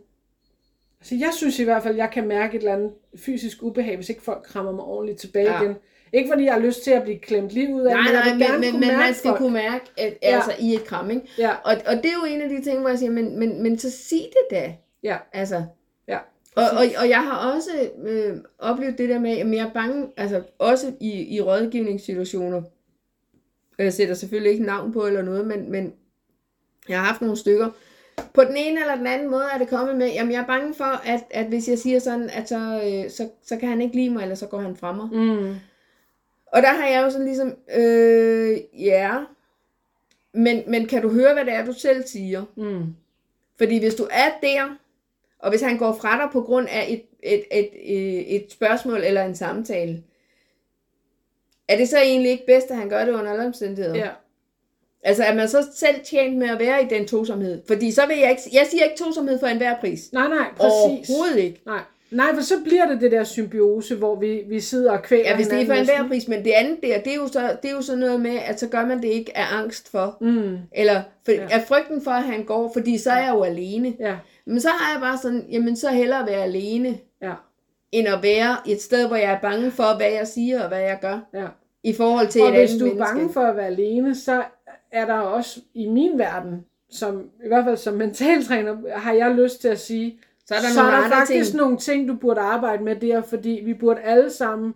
Altså, jeg synes i hvert fald, jeg kan mærke et eller andet fysisk ubehag, hvis ikke folk krammer mig ordentligt tilbage Ja. igen. Ikke fordi jeg har lyst til at blive klemt lige ud af, Nej, men nej, men, men, men man skal folk. kunne mærke, at, Ja. altså i et kram, ikke? Ja, Og, og det er jo en af de ting, hvor jeg siger, men, men, men så sig det da. ja, Altså, ja. og, og, og jeg har også øh, oplevet det der med, at jeg er bange, altså også i, i rådgivningssituationer, jeg sætter selvfølgelig ikke navn på eller noget, men, men jeg har haft nogle stykker. På den ene eller den anden måde er det kommet med, jamen jeg er bange for, at, at hvis jeg siger sådan, at så, øh, så, så kan han ikke lide mig, eller så går han fra mig. Mm. Og der har jeg jo sådan ligesom, øh, ja, men, men kan du høre, hvad det er, du selv siger? Mm. Fordi hvis du er der, og hvis han går fra dig på grund af et, et, et, et, et spørgsmål eller en samtale, er det så egentlig ikke bedst, at han gør det under alle omstændigheder? Ja. Altså er man så selv tjent med at være i den tosomhed? Fordi så vil jeg ikke, jeg siger ikke tosomhed for enhver pris. Nej, nej, præcis. Overhovedet ikke. Nej. Nej, for så bliver det det der symbiose, hvor vi, vi sidder og kvæler Ja, hvis det er for enhver pris, men det andet der, det er, jo så, det er jo sådan noget med, at så gør man det ikke af angst for, Mm. eller for, Ja. af frygten for, at han går, fordi så er jeg jo alene. Ja, Men så har jeg bare sådan, jamen så hellere være alene, ja, end at være et sted, hvor jeg er bange for, hvad jeg siger og hvad jeg gør, ja. i forhold til Og et hvis andet du er menneske. bange for at være alene, så er der også i min verden, som i hvert fald som mentaltræner, har jeg lyst til at sige, så er der så nogle er der faktisk ting. nogle ting, du burde arbejde med der, fordi vi burde alle sammen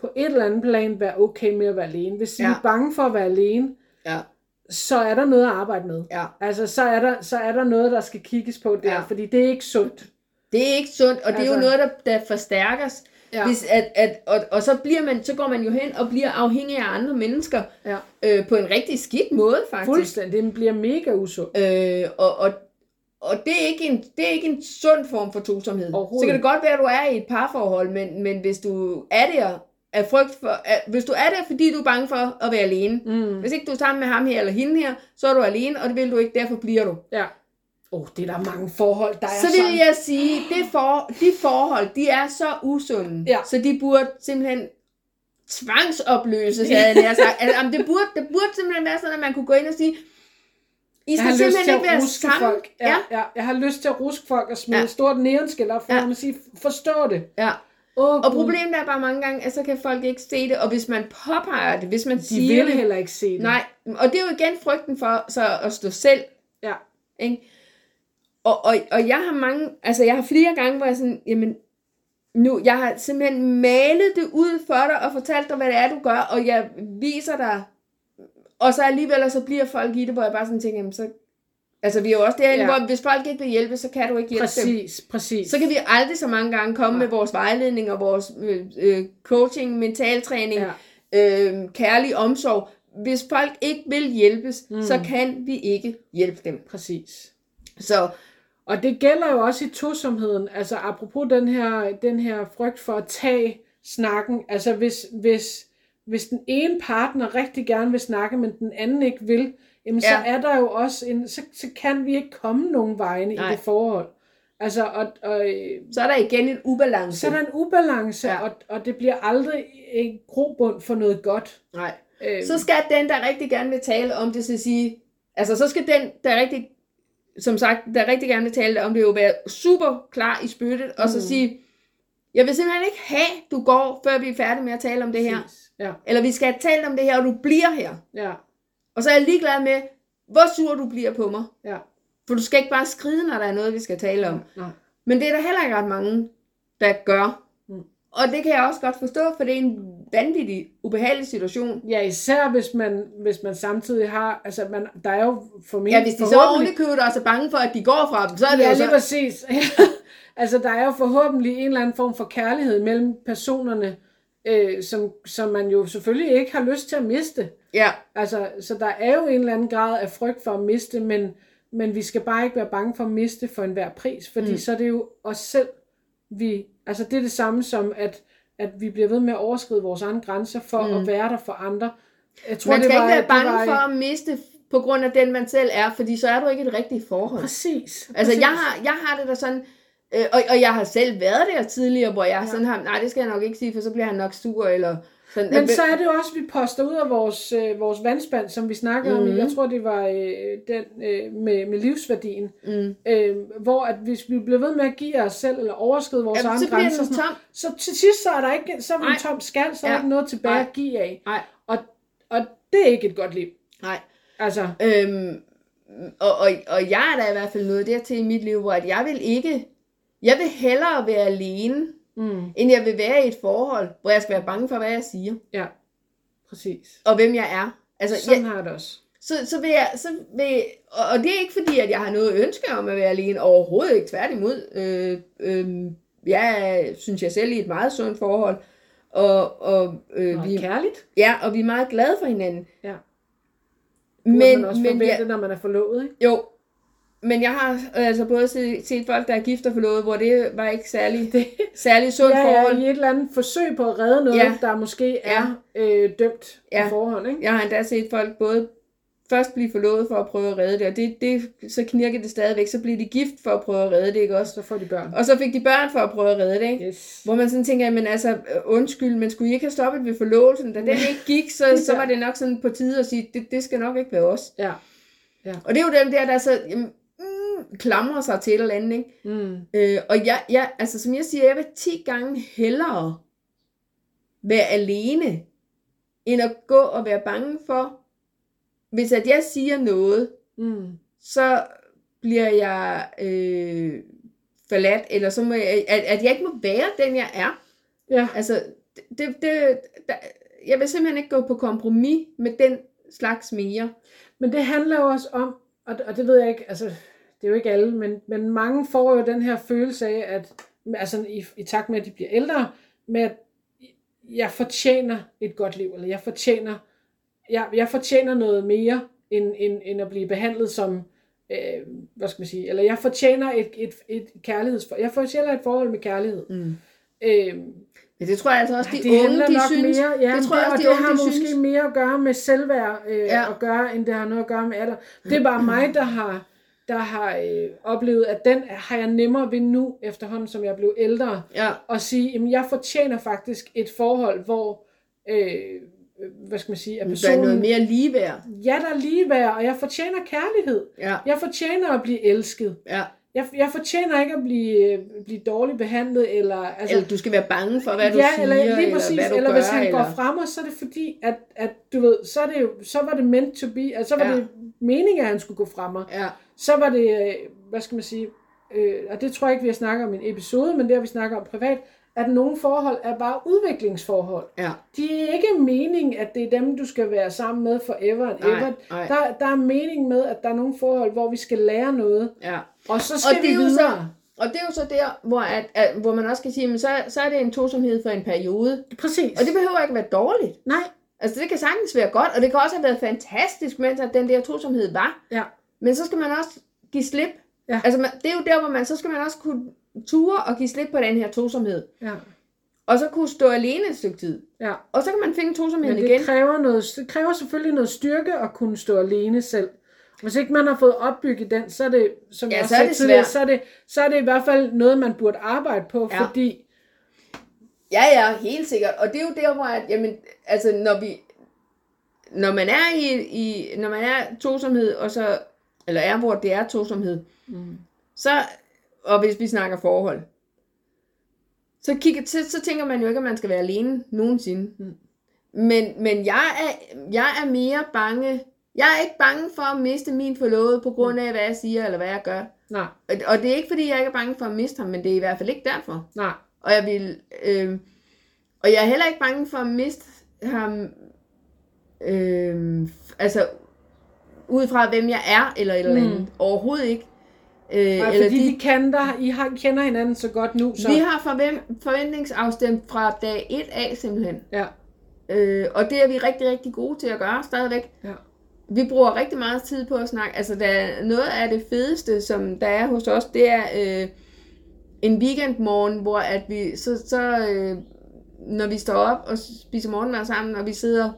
på et eller andet plan være okay med at være alene. Hvis vi Ja. er bange for at være alene, Ja, så er der noget at arbejde med. ja. Altså, så er der, så er der noget, der skal kigges på der, Ja. fordi det er ikke sundt. Det er ikke sundt, og det er jo Altså- noget, der, der forstærkes. Ja. Hvis at, at, og, og så, bliver man, så går man jo hen og bliver afhængig af andre mennesker Ja. øh, på en rigtig skidt måde, faktisk. Fuldstændig. Det bliver mega usundt. Øh, og, og, og det, er ikke en, det er ikke en sund form for tosomhed. Så kan det godt være, at du er i et parforhold, men, men hvis du er der af frygt for, at, hvis du er der, fordi du er bange for at være alene, Mm. hvis ikke du er sammen med ham her eller hende her, så er du alene, og det vil du ikke, derfor bliver du. Ja. Åh, oh, det er der mange forhold, der er Så sådan. vil jeg sige, det for, de forhold, de er så usunde, Ja. så de burde simpelthen tvangsopløses, havde jeg sagt. Altså, det, burde, det burde simpelthen være sådan, at man kunne gå ind og sige, I Jeg skal har lyst til simpelthen at ikke være ruske sammen. folk. Ja, ja. Ja, jeg har lyst til at ruske folk og smide Ja. stort neonskil op for Ja. ja. dem og sige, forstå det. ja. Oh, Og problemet er bare mange gange, at så kan folk ikke se det, og hvis man påpeger det, hvis man de siger vil det, heller ikke se det. nej, og det er jo igen frygten for så at stå selv, Ja. ikke? Og, og, og jeg har mange, altså jeg har flere gange, hvor jeg sådan, jamen, nu, jeg har simpelthen malet det ud for dig, og fortalt dig, hvad det er, du gør, og jeg viser dig, og så alligevel, så bliver folk i det, hvor jeg bare sådan tænker, jamen så, altså vi er jo også derinde, ja. Ja. hvor hvis folk ikke vil hjælpe, så kan du ikke hjælpe dem. Præcis, præcis. Så kan vi aldrig så mange gange komme Nej. med vores vejledning og vores øh, øh, coaching, mentaltræning, Ja. øh, kærlig omsorg. Hvis folk ikke vil hjælpes. Mm. så kan vi ikke hjælpe dem. Præcis. Så Og det gælder jo også i tosomheden. Altså apropos den her, den her frygt for at tage snakken. Altså hvis, hvis, hvis den ene partner rigtig gerne vil snakke, men den anden ikke vil, jamen så Ja. er der jo også en, så, så kan vi ikke komme nogen vegne Nej. i det forhold. Altså, og, og øh, så er der igen en ubalance. så er der en ubalance, Ja. og, og det bliver aldrig en grobund for noget godt. Nej. Øh, Så skal den, der rigtig gerne vil tale om det, så sige, altså så skal den, der rigtig, som sagt, der rigtig gerne vil tale om det, jo være super klar i spyttet, og så Mm. sige, jeg vil simpelthen ikke have, du går, før vi er færdige med at tale om det her. Ja, Eller vi skal have talt om det her, og du bliver her. ja, Og så er jeg ligeglad med, hvor sur du bliver på mig. ja. For du skal ikke bare skride, når der er noget, vi skal tale om. Nej. Men det er der heller ikke ret mange, der gør. Mm. Og det kan jeg også godt forstå, for det er en vanvittig, ubehagelig situation. Ja, især hvis man, hvis man samtidig har, altså man, der er jo formentlig Ja, hvis de så ovenikøbet også er bange for, at de går fra dem, så er det Ja, jo lige præcis. altså, der er jo forhåbentlig en eller anden form for kærlighed mellem personerne, øh, som, som man jo selvfølgelig ikke har lyst til at miste. Ja, Altså, så der er jo en eller anden grad af frygt for at miste, men, men vi skal bare ikke være bange for at miste for enhver pris, fordi mm. så er det jo os selv, vi, altså det er det samme som, at, at vi bliver ved med at overskride vores egne grænser for mm. at være der for andre. Jeg tror, man skal det var, ikke være bange var, for at miste på grund af den, man selv er, fordi så er du ikke et rigtigt forhold. Præcis. Altså, præcis. jeg har, jeg har det da sådan, øh, og, og jeg har selv været der tidligere, hvor jeg ja. sådan har, nej, det skal jeg nok ikke sige, for så bliver han nok sur, eller sådan. Men så er det jo også, at vi poster ud af vores, øh, vores vandspand, som vi snakkede mm-hmm. om. Jeg tror, det var øh, den øh, med, med livsværdien. Mm. Øh, hvor at hvis vi bliver ved med at give os selv, eller overskride vores Jamen, egne så grænser, sådan tom. så til sidst så er der ikke, så er en tom skal, så er der Ja. ikke noget tilbage Nej. at give af. Nej, Og, og det er ikke et godt liv. nej. Altså, Øhm, og, og, og jeg er da i hvert fald nået dertil i mit liv, hvor at jeg vil ikke, jeg vil hellere være alene, mm, end jeg vil være i et forhold, hvor jeg skal være bange for, hvad jeg siger, ja, præcis. og hvem jeg er. Altså, Sådan jeg, har det også. så, så vil jeg, så vil, og, og det er ikke fordi, at jeg har noget ønske om at være alene, overhovedet ikke, tværtimod. Øh, øh, jeg synes jeg selv i et meget sundt forhold, og, og, øh, Nå, vi, kærligt. ja, og vi er meget glade for hinanden. Ja. Men, Men, man også men forvente, jeg, når man er forlovet, ikke? jo, men jeg har altså både set, set folk, der er gift og forlovet, hvor det var ikke særlig, Det, særlig sundt ja, forhold. ja, i et eller andet forsøg på at redde noget, Ja. der måske er øh, dømt Ja. på forhånd, ikke? Jeg har endda set folk både først blive forlovet for at prøve at redde det, og det, det, så knirker det stadigvæk, så bliver de gift for at prøve at redde det, ikke også? Så får de børn. Og så fik de børn for at prøve at redde det, ikke? Yes. Hvor man sådan tænker, men altså, øh, undskyld, men skulle I ikke have stoppet ved forlovelsen? Da den ikke gik, så, så Ja. var det nok sådan på tide at sige, det, det skal nok ikke være os. Ja. Og det er jo dem der, der så jamen, klamrer sig til et eller andet, ikke? Mm. Øh, og jeg, jeg, altså som jeg siger, jeg vil 10 gange hellere være alene, end at gå og være bange for, hvis at jeg siger noget, Mm. så bliver jeg øh, forladt, eller så må jeg, at, at jeg ikke må være den, jeg er. Ja. Altså, det, det, der, jeg vil simpelthen ikke gå på kompromis med den slags mere. Men det handler jo også om, og, og det ved jeg ikke, altså, det er jo ikke alle, men, men mange får jo den her følelse af, at altså, i, i takt med, at de bliver ældre, med at jeg fortjener et godt liv, eller jeg fortjener, jeg, jeg fortjener noget mere, end, end, end at blive behandlet som, øh, hvad skal man sige, eller jeg fortjener et, et, et kærlighedsforhold, jeg fortjener et forhold med kærlighed. Mm. Øh, Men det tror jeg altså også, de det unge, de nok synes, mere, ja, det tror jeg og også, de det unge, har de måske synes. mere at gøre med selvværd øh, ja. at gøre, end det har noget at gøre med alder. Det er bare mig, der har, der har øh, oplevet, at den har jeg nemmere ved nu, efterhånden som jeg blev ældre, Ja, at sige, at jeg fortjener faktisk et forhold, hvor, øh, hvad skal man sige, at der er personen, noget mere ligeværd. ja, der er ligeværd, og jeg fortjener kærlighed. Ja, Jeg fortjener at blive elsket. ja. Jeg, jeg fortjener ikke at blive, øh, blive dårligt behandlet, eller... Altså, Eller du skal være bange for, hvad du ja, siger, eller lige eller præcis, hvad du eller gør. hvis han eller... går frem, og så er det fordi, at, at du ved, så, er det jo, så var det meant to be, altså så var ja. det meningen, at han skulle gå frem, og Ja, så var det, øh, hvad skal man sige, øh, og det tror jeg ikke, vi har snakket om i en episode, men det har vi snakket om privat, at nogle forhold er bare udviklingsforhold. ja. De er ikke meningen, at det er dem, du skal være sammen med forever and Nej, ever. nej. Der, der er mening med, at der er nogle forhold, hvor vi skal lære noget, ja. og så skal Og det vi er jo videre. så, og det er jo så der, hvor, at, at, hvor man også kan sige, men så, så er det en tosomhed for en periode. Præcis. Og det behøver ikke være dårligt. Nej, Altså det kan sagtens være godt, og det kan også have været fantastisk, mens at den der tosomhed var. ja. Men så skal man også give slip. Ja. Altså man, det er jo der, hvor man, så skal man også kunne ture og give slip på den her tosomhed. ja. Og så kunne stå alene et stykke tid. ja. Og så kan man finde tosomheden Men det igen. kræver, noget, det kræver selvfølgelig noget styrke at kunne stå alene selv. Hvis ikke man har fået opbygget den, så er det, som Ja, jeg så er det svært. så er det, så er det i hvert fald noget, man burde arbejde på, Ja. fordi Ja, ja, helt sikkert. Og det er jo der, hvor at, jamen, altså, når vi, når man er i, i når man er tosomhed, og så, eller er, hvor det er tosomhed, mm, så, og hvis vi snakker forhold, så, kigger, så, så tænker man jo ikke, at man skal være alene nogensinde. Mm. Men, men jeg, er, jeg er mere bange, jeg er ikke bange for at miste min forlovede, på grund af, hvad jeg siger, eller hvad jeg gør. nej, Og, og det er ikke, fordi jeg ikke er bange for at miste ham, men det er i hvert fald ikke derfor. nej, Og jeg vil, øh, og jeg er heller ikke bange for at miste ham, øh, altså ud fra hvem jeg er, eller et eller andet. Mm. Overhovedet ikke. Øh, Nej, eller fordi de, de kender, I har, kender hinanden så godt nu, så... vi har forvent, forventningsafstemt fra dag 1 af simpelthen. Ja, Øh, og det er vi rigtig, rigtig gode til at gøre stadigvæk. ja. Vi bruger rigtig meget tid på at snakke. Altså, der er noget af det fedeste, som der er hos os, det er øh, en weekendmorgen, hvor at vi, så, så øh, når vi står op og spiser morgenmad sammen, og vi sidder,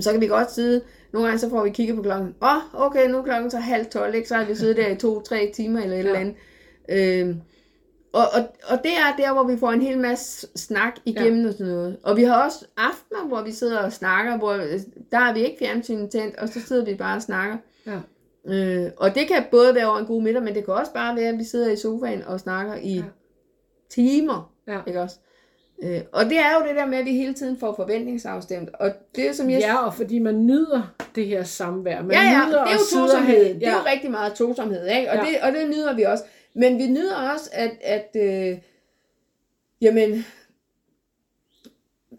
så kan vi godt sidde, nogle gange så får vi kigget på klokken, åh, oh, okay, nu er klokken så halv tolv, ikke? så har vi siddet der i to-tre timer eller et Ja. eller andet. Øh, og, og, og det er der, hvor vi får en hel masse snak igennem ja. og sådan noget. Og vi har også aftener, hvor vi sidder og snakker, hvor øh, der har vi ikke fjernsynet tændt, og så sidder vi bare og snakker. Ja. Øh, og det kan både være over en god middag, men det kan også bare være, at vi sidder i sofaen og snakker i Ja. ja. timer. Ja. Ikke også? Øh, og det er jo det der med, at vi hele tiden får forventningsafstemt. Og det er som jeg... ja, og fordi man nyder det her samvær. Man ja, ja, nyder det er jo tosomhed. have- Det er jo rigtig meget tosomhed, ikke? Og, Ja. det, og det nyder vi også. Men vi nyder også, at, at øh, jamen,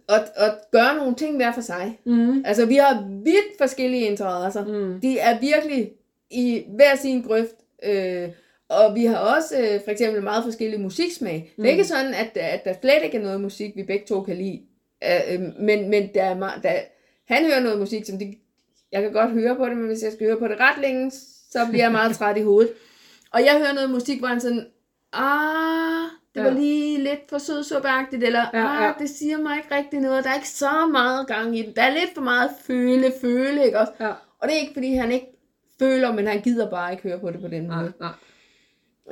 at, at gøre nogle ting hver for sig. Mm. Altså, vi har vidt forskellige interesser. Mm. De er virkelig i hver sin grøft. Øh, og vi har også øh, for eksempel meget forskellige musiksmag. Mm. Det er ikke sådan, at, at der slet ikke er noget musik, vi begge to kan lide. Øh, øh, men men der er meget, der, han hører noget musik, som de, jeg kan godt høre på det, men hvis jeg skal høre på det ret længe, så bliver jeg meget træt i hovedet. Og jeg hører noget musik, hvor han sådan, ah, det Ja. var lige lidt for sødsupagtigt, eller Ja, ah, ja. det siger mig ikke rigtig noget, der er ikke så meget gang i det. Der er lidt for meget føle, føle, ikke også? Ja. Og det er ikke, fordi han ikke føler, men han gider bare ikke høre på det på den Nej, måde. nej.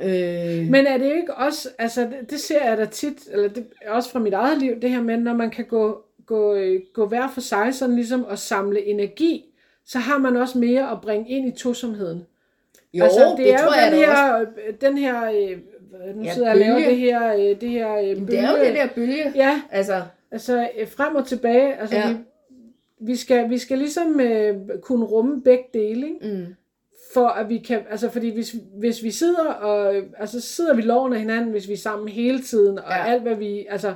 Øh, Men er det ikke også, altså det, det ser jeg da tit, eller det er også fra mit eget liv, det her med, når man kan gå, gå, øh, gå hver for sig, sådan ligesom at samle energi, så har man også mere at bringe ind i tosomheden. jo, altså, det, det, er tror jo jeg den da også. her, øh, den her, øh, nu Ja, sidder jeg og laver bølge. det her, øh, det her øh, Jamen, Det er jo bølge- det der bølge. Ja, Altså, altså frem og tilbage, altså Ja. vi, vi, skal, vi skal ligesom øh, kunne rumme begge dele, ikke? mm, for at vi kan, altså fordi hvis, hvis vi sidder og, altså sidder vi loven af hinanden, hvis vi er sammen hele tiden, og Ja. ja. alt hvad vi, altså,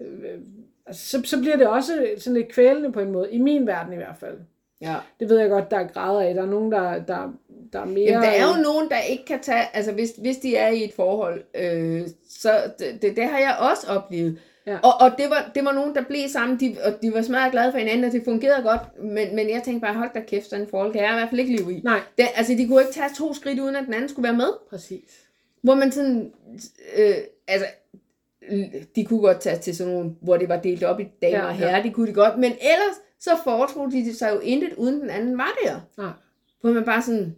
øh, altså så, så bliver det også sådan lidt kvælende på en måde, i min verden i hvert fald. ja. Det ved jeg godt, der er grader af, der er nogen, der, der, der er mere... Jamen, der er jo nogen, der ikke kan tage, altså hvis, hvis de er i et forhold, øh, så det, det, det har jeg også oplevet. Ja. Og, og det, var, det var nogen, der blev sammen, de, og de var smadret glade for hinanden, og det fungerede godt, men, men jeg tænkte bare, hold da kæft, sådan en forhold kan jeg i hvert fald ikke leve i. Nej, Det, altså, de kunne ikke tage to skridt, uden at den anden skulle være med. præcis. Hvor man sådan, øh, altså, de kunne godt tage til sådan nogle, hvor det var delt op i damer Ja, og ja. herrer, de kunne de godt, men ellers så foretog de sig jo intet, uden den anden var der. Nej. Hvor man bare sådan,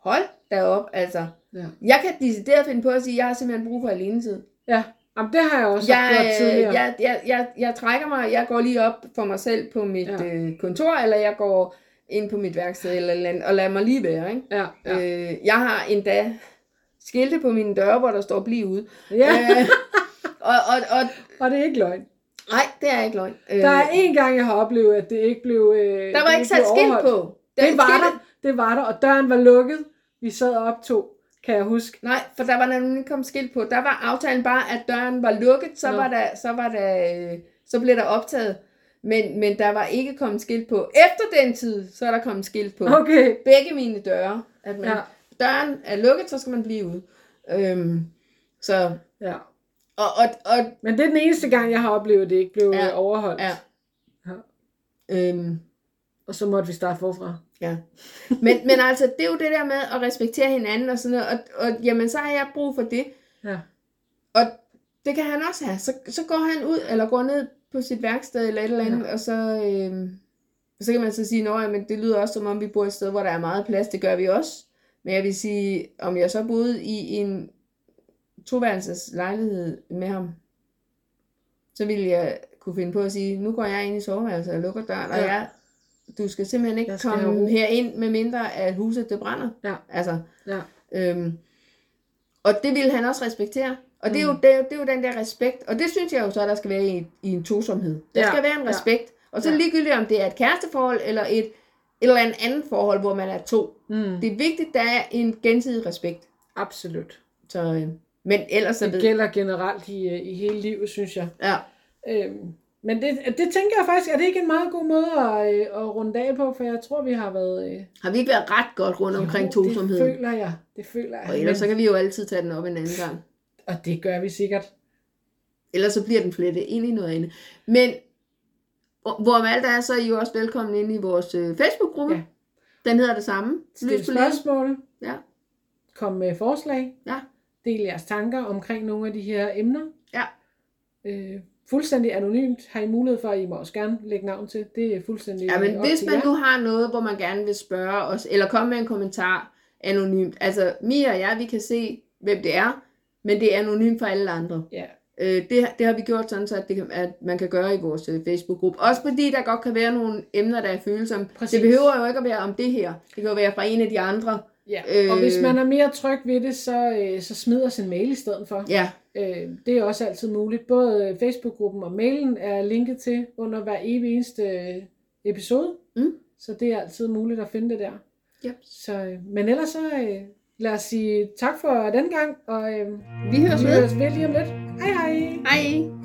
hold derop, altså. Ja. Jeg kan decideret finde på at sige, at jeg har simpelthen brug for alenetid. Ja, Jamen, det har jeg også Jeg, gjort tidligere. jeg, jeg, jeg, jeg trækker mig, jeg går lige op for mig selv på mit Ja. øh, kontor, eller jeg går ind på mit værksted, eller, et eller andet, og lader mig lige være. Ikke? Ja, ja. Øh, jeg har endda skilte på mine døre, hvor der står bliv ude. ja. Øh, og, og, og, og det er ikke løgn. nej, det er ikke løgn. Øh, Der er en gang, jeg har oplevet, at det ikke blev øh, der var det ikke sat skilt på. Der, Det var skilte- der, det var der, og døren var lukket. Vi sad og optog, kan jeg huske. Nej, for der var nemlig kommet skilt på. Der var aftalen bare, at døren var lukket, så Nå. var der, så var der, øh, så blev der optaget. Men, men der var ikke kommet skilt på. Efter den tid, så er der kommet skilt på. Okay. Begge mine døre. At man, Ja. døren er lukket, så skal man blive ude. Øhm, så, Ja. og, og, og Men det er den eneste gang, jeg har oplevet, det ikke blev ja. overholdt. ja. Ja. Øhm, Og så måtte vi starte forfra. Ja. Men, men altså, det er jo det der med at respektere hinanden og sådan noget, og, og jamen, så har jeg brug for det. Ja. Og det kan han også have. Så, så går han ud, eller går ned på sit værksted, eller et eller andet, ja. og så, øhm, så kan man så sige, at men det lyder også som om, vi bor et sted, hvor der er meget plads. Det gør vi også. Men jeg vil sige, om jeg så boede i en toværelses lejlighed med ham, så ville jeg kunne finde på at sige, nu går jeg ind i soveværelset og lukker døren, og Ja. jeg, du skal simpelthen ikke skal komme herind, med mindre at huset det brænder. Ja. Altså, Ja. øhm, og det ville han også respektere. Og det er, jo, Mm. det, er jo, det er jo den der respekt, og det synes jeg jo så, der skal være i, i en tosomhed. Der Ja, skal være en ja. respekt. Og så Ja. ligegyldigt om det er et kæresteforhold, eller et, et eller andet andet forhold, hvor man er to. Mm. Det er vigtigt, der er en gensidig respekt. Absolut. Så, øh, men ellers så Det ved gælder generelt i, øh, i hele livet, synes jeg. Ja, Øhm, Men det, det tænker jeg faktisk, er det ikke en meget god måde at, øh, at runde af på, for jeg tror, vi har været... Øh, Har vi ikke været ret godt rundt omkring jo, tosomheden? Det føler jeg. Det føler jeg. Og ellers så kan vi jo altid tage den op en anden gang. Og det gør vi sikkert. Ellers så bliver den flettet ind i noget andet. Men hvor alt er, så er I jo også velkommen ind i vores øh, Facebook-gruppe. Ja. Den hedder det samme. Stil spørgsmål. Ja. Kom med forslag. Ja. Del jeres tanker omkring nogle af de her emner. Ja. Øh, fuldstændig anonymt har I mulighed for, at I må også gerne lægge navn til. Det er fuldstændig Ja, men op hvis man nu har noget, hvor man gerne vil spørge os, eller komme med en kommentar anonymt. Altså, Mia og jeg, vi kan se, hvem det er, men det er anonymt for alle andre. Ja. Øh, det, det har vi gjort sådan, så at, det kan, at man kan gøre i vores øh, Facebook-gruppe. Også fordi der godt kan være nogle emner, der er følsomme. Præcis. Det behøver jo ikke at være om det her. Det kan jo være fra en af de andre. Ja. Øh. Og hvis man er mere tryg ved det, så, øh, så smid os en mail i stedet for. Ja, Øh, det er også altid muligt. Både øh, Facebook-gruppen og mailen er linket til under hver evig eneste øh, episode. Mm. Så det er altid muligt at finde det der. Yep. Så, øh, men ellers så øh, lad os sige tak for den gang, og øh, vi høres vi høres ved lige om lidt. Hej hej! Hej!